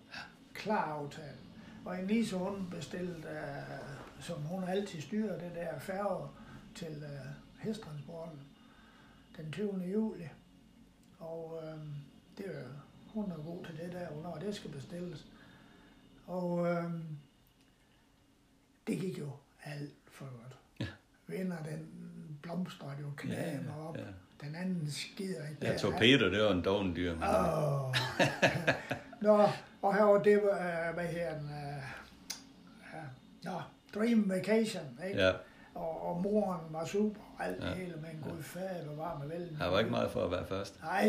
Klar aftale. Og Elise hun bestilte, øh, som hun altid styrer, det der færge til øh, hesttransporten den 20. juli. Og øh, det er, hun er god til det der, hvornår det skal bestilles. Og øh, det gik jo alt for godt. Ja. Vinder den blomstrede jo knæene Ja, ja, op. ja. Den anden skider ikke. Ja, Der- torpedo, det var en doven dyr. Åh. Nå, og her var det, uh, hvad her uh, ja, nå, Dream Vacation, ikke? ja, Og, og moren var super, og alt Ja. det hele, men gud fader, var med vel. han var ikke meget for at være først. Nej,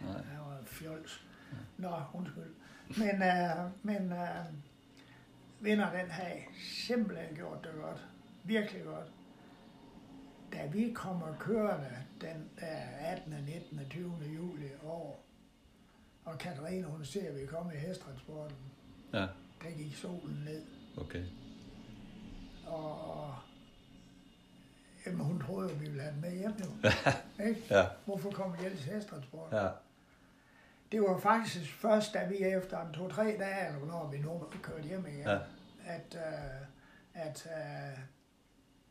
Nej. han var fjols. Nå, undskyld. Men, uh, men uh, vinder den har simpelthen gjort det godt. Virkelig godt. Da vi kommer kørende den der 18., 19., 20. juli år, og Katarina, hun ser, at vi kommer i hesttransporten, Ja, der gik solen ned, okay. og, og jamen, hun troede, at vi ville have den med hjem jo. Ikke? Ja, Hvorfor kom vi ellers i hesttransport? ja, Det var faktisk først, da vi efter en to-tre dage, eller hvornår vi nu kørte hjem igen, Ja. at, uh, at uh,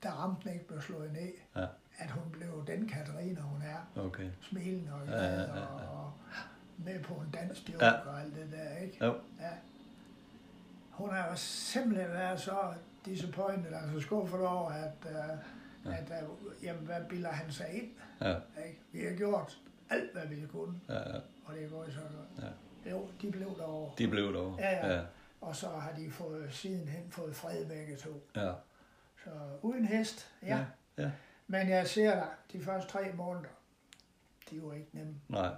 da rampen ikke blev slået ned, Ja. at hun blev den Katarina, hun er. okay. Smilende og Ja, ja, ja, ja. og, med på en dansk Ja. og alt det der, ikke? Jo, Ja. Hun har jo simpelthen været så disappointed, altså skuffet over, at, uh, Ja. at uh, jamen, hvad bilder han sig ind? ja, Ikke? Vi har gjort alt, hvad vi kunne, ja, ja. og det går så godt. Ja. Jo, de blev derovre. De blev dog. Ja, ja. ja. Og så har de fået, sidenhen fået fred begge to. ja. Så uden hest, ja. Ja, ja. Men jeg ser dig, de første tre måneder, de var ikke nemme. Nej,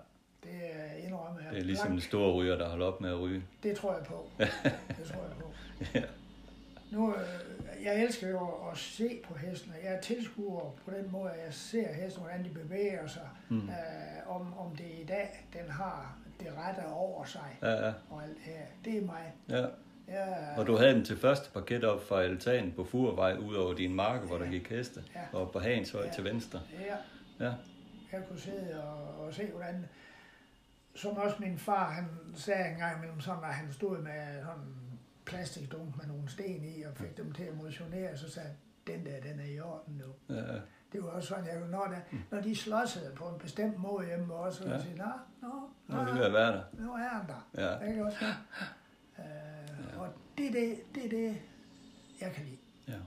Det er indrømme her. det er ligesom en stor ryger, der holder op med at ryge. Det tror jeg på. det tror jeg på. Ja. Nu, øh, jeg elsker jo at se på hesten, og jeg er tilskuer på den måde, at jeg ser hesten, hvordan de bevæger sig. Mm. Øh, om, om det i dag, den har det rette over sig, Ja, ja, og alt det her. Det er mig. ja. Jeg, Og du havde den til første parket op fra altanen på Furvej, ud over din marke, hvor der Ja. gik heste. Ja. Og på Hagens høj Ja. til venstre. ja, Ja, jeg kunne sidde og, og se, hvordan... Som også min far, han sagde en gang imellem sådan, at han stod med sådan en plastikdunk med nogle sten i, og fik dem til at motionere, så sagde den der, den er i orden nu. ja, ja. Det var også sådan, jeg, når, der, når de slåsede på en bestemt måde hjemme også, så Ja. ja. sige, nå, nå, Nu er det at være der. nu er han der. Ja, Ikke også? Øh, og det er det, det det, jeg kan lide. ja.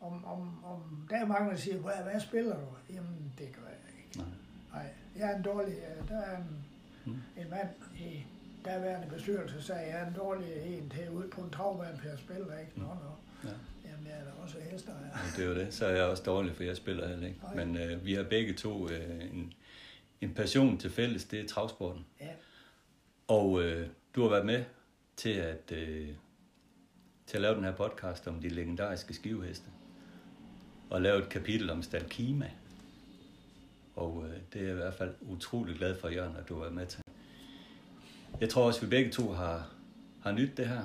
Om, om, om, der er mange, der siger, hvad, hvad spiller du? Jamen, det gør jeg ikke. Nej. Nej, jeg er en dårlig, øh, der er en, Mm. en mand i derværende bestyrelse, sagde, jeg er en dårlig en til ud på en travbane, for jeg spiller ikke. Nå, nå. Ja. Jamen, jeg er da også hester, ja. Og det er jo det. Så er jeg også dårlig, for jeg spiller heller ikke. Nej. Men øh, vi har begge to øh, en, en passion til fælles, det er travsporten. ja. Og øh, du har været med til at, øh, til at lave den her podcast om de legendariske skiveheste. Og lave et kapitel om Stalkima. Og øh, det er jeg i hvert fald utrolig glad for, Jørgen, at du har været med til. Jeg tror også, at vi begge to har, har nyt det her.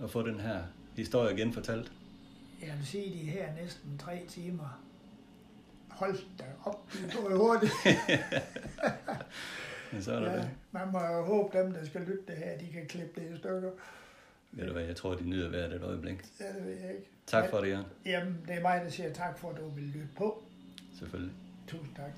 Og få den her historie genfortalt. Jeg vil sige, de her næsten tre timer. Hold da op, det går hurtigt. Men så er der ja. Det. man må jo håbe, dem, der skal lytte det her, de kan klippe det i stykker. Ved du hvad, jeg tror, de nyder hvert et øjeblik. Ja, det ved jeg ikke. Tak for det, Jørgen. Jamen, det er mig, der siger tak for, at du vil lytte på. Selvfølgelig. Tusind tak.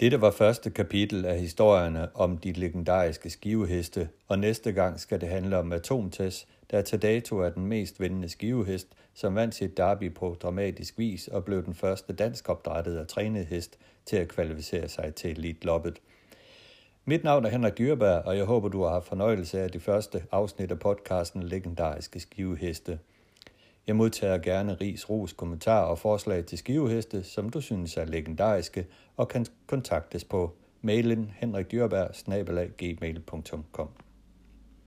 Dette var første kapitel af historierne om de legendariske skiveheste, og næste gang skal det handle om Atomtest, der til dato er den mest vindende skivehest, som vandt sit derby på dramatisk vis og blev den første dansk opdrættede og trænede hest til at kvalificere sig til Elite Loppet. Mit navn er Henrik Dyrberg, og jeg håber, du har haft fornøjelse af de første afsnit af podcasten Legendariske Skiveheste. Jeg modtager gerne ris, ros, kommentarer og forslag til skiveheste, som du synes er legendariske, og kan kontaktes på mailen henrikdyrberg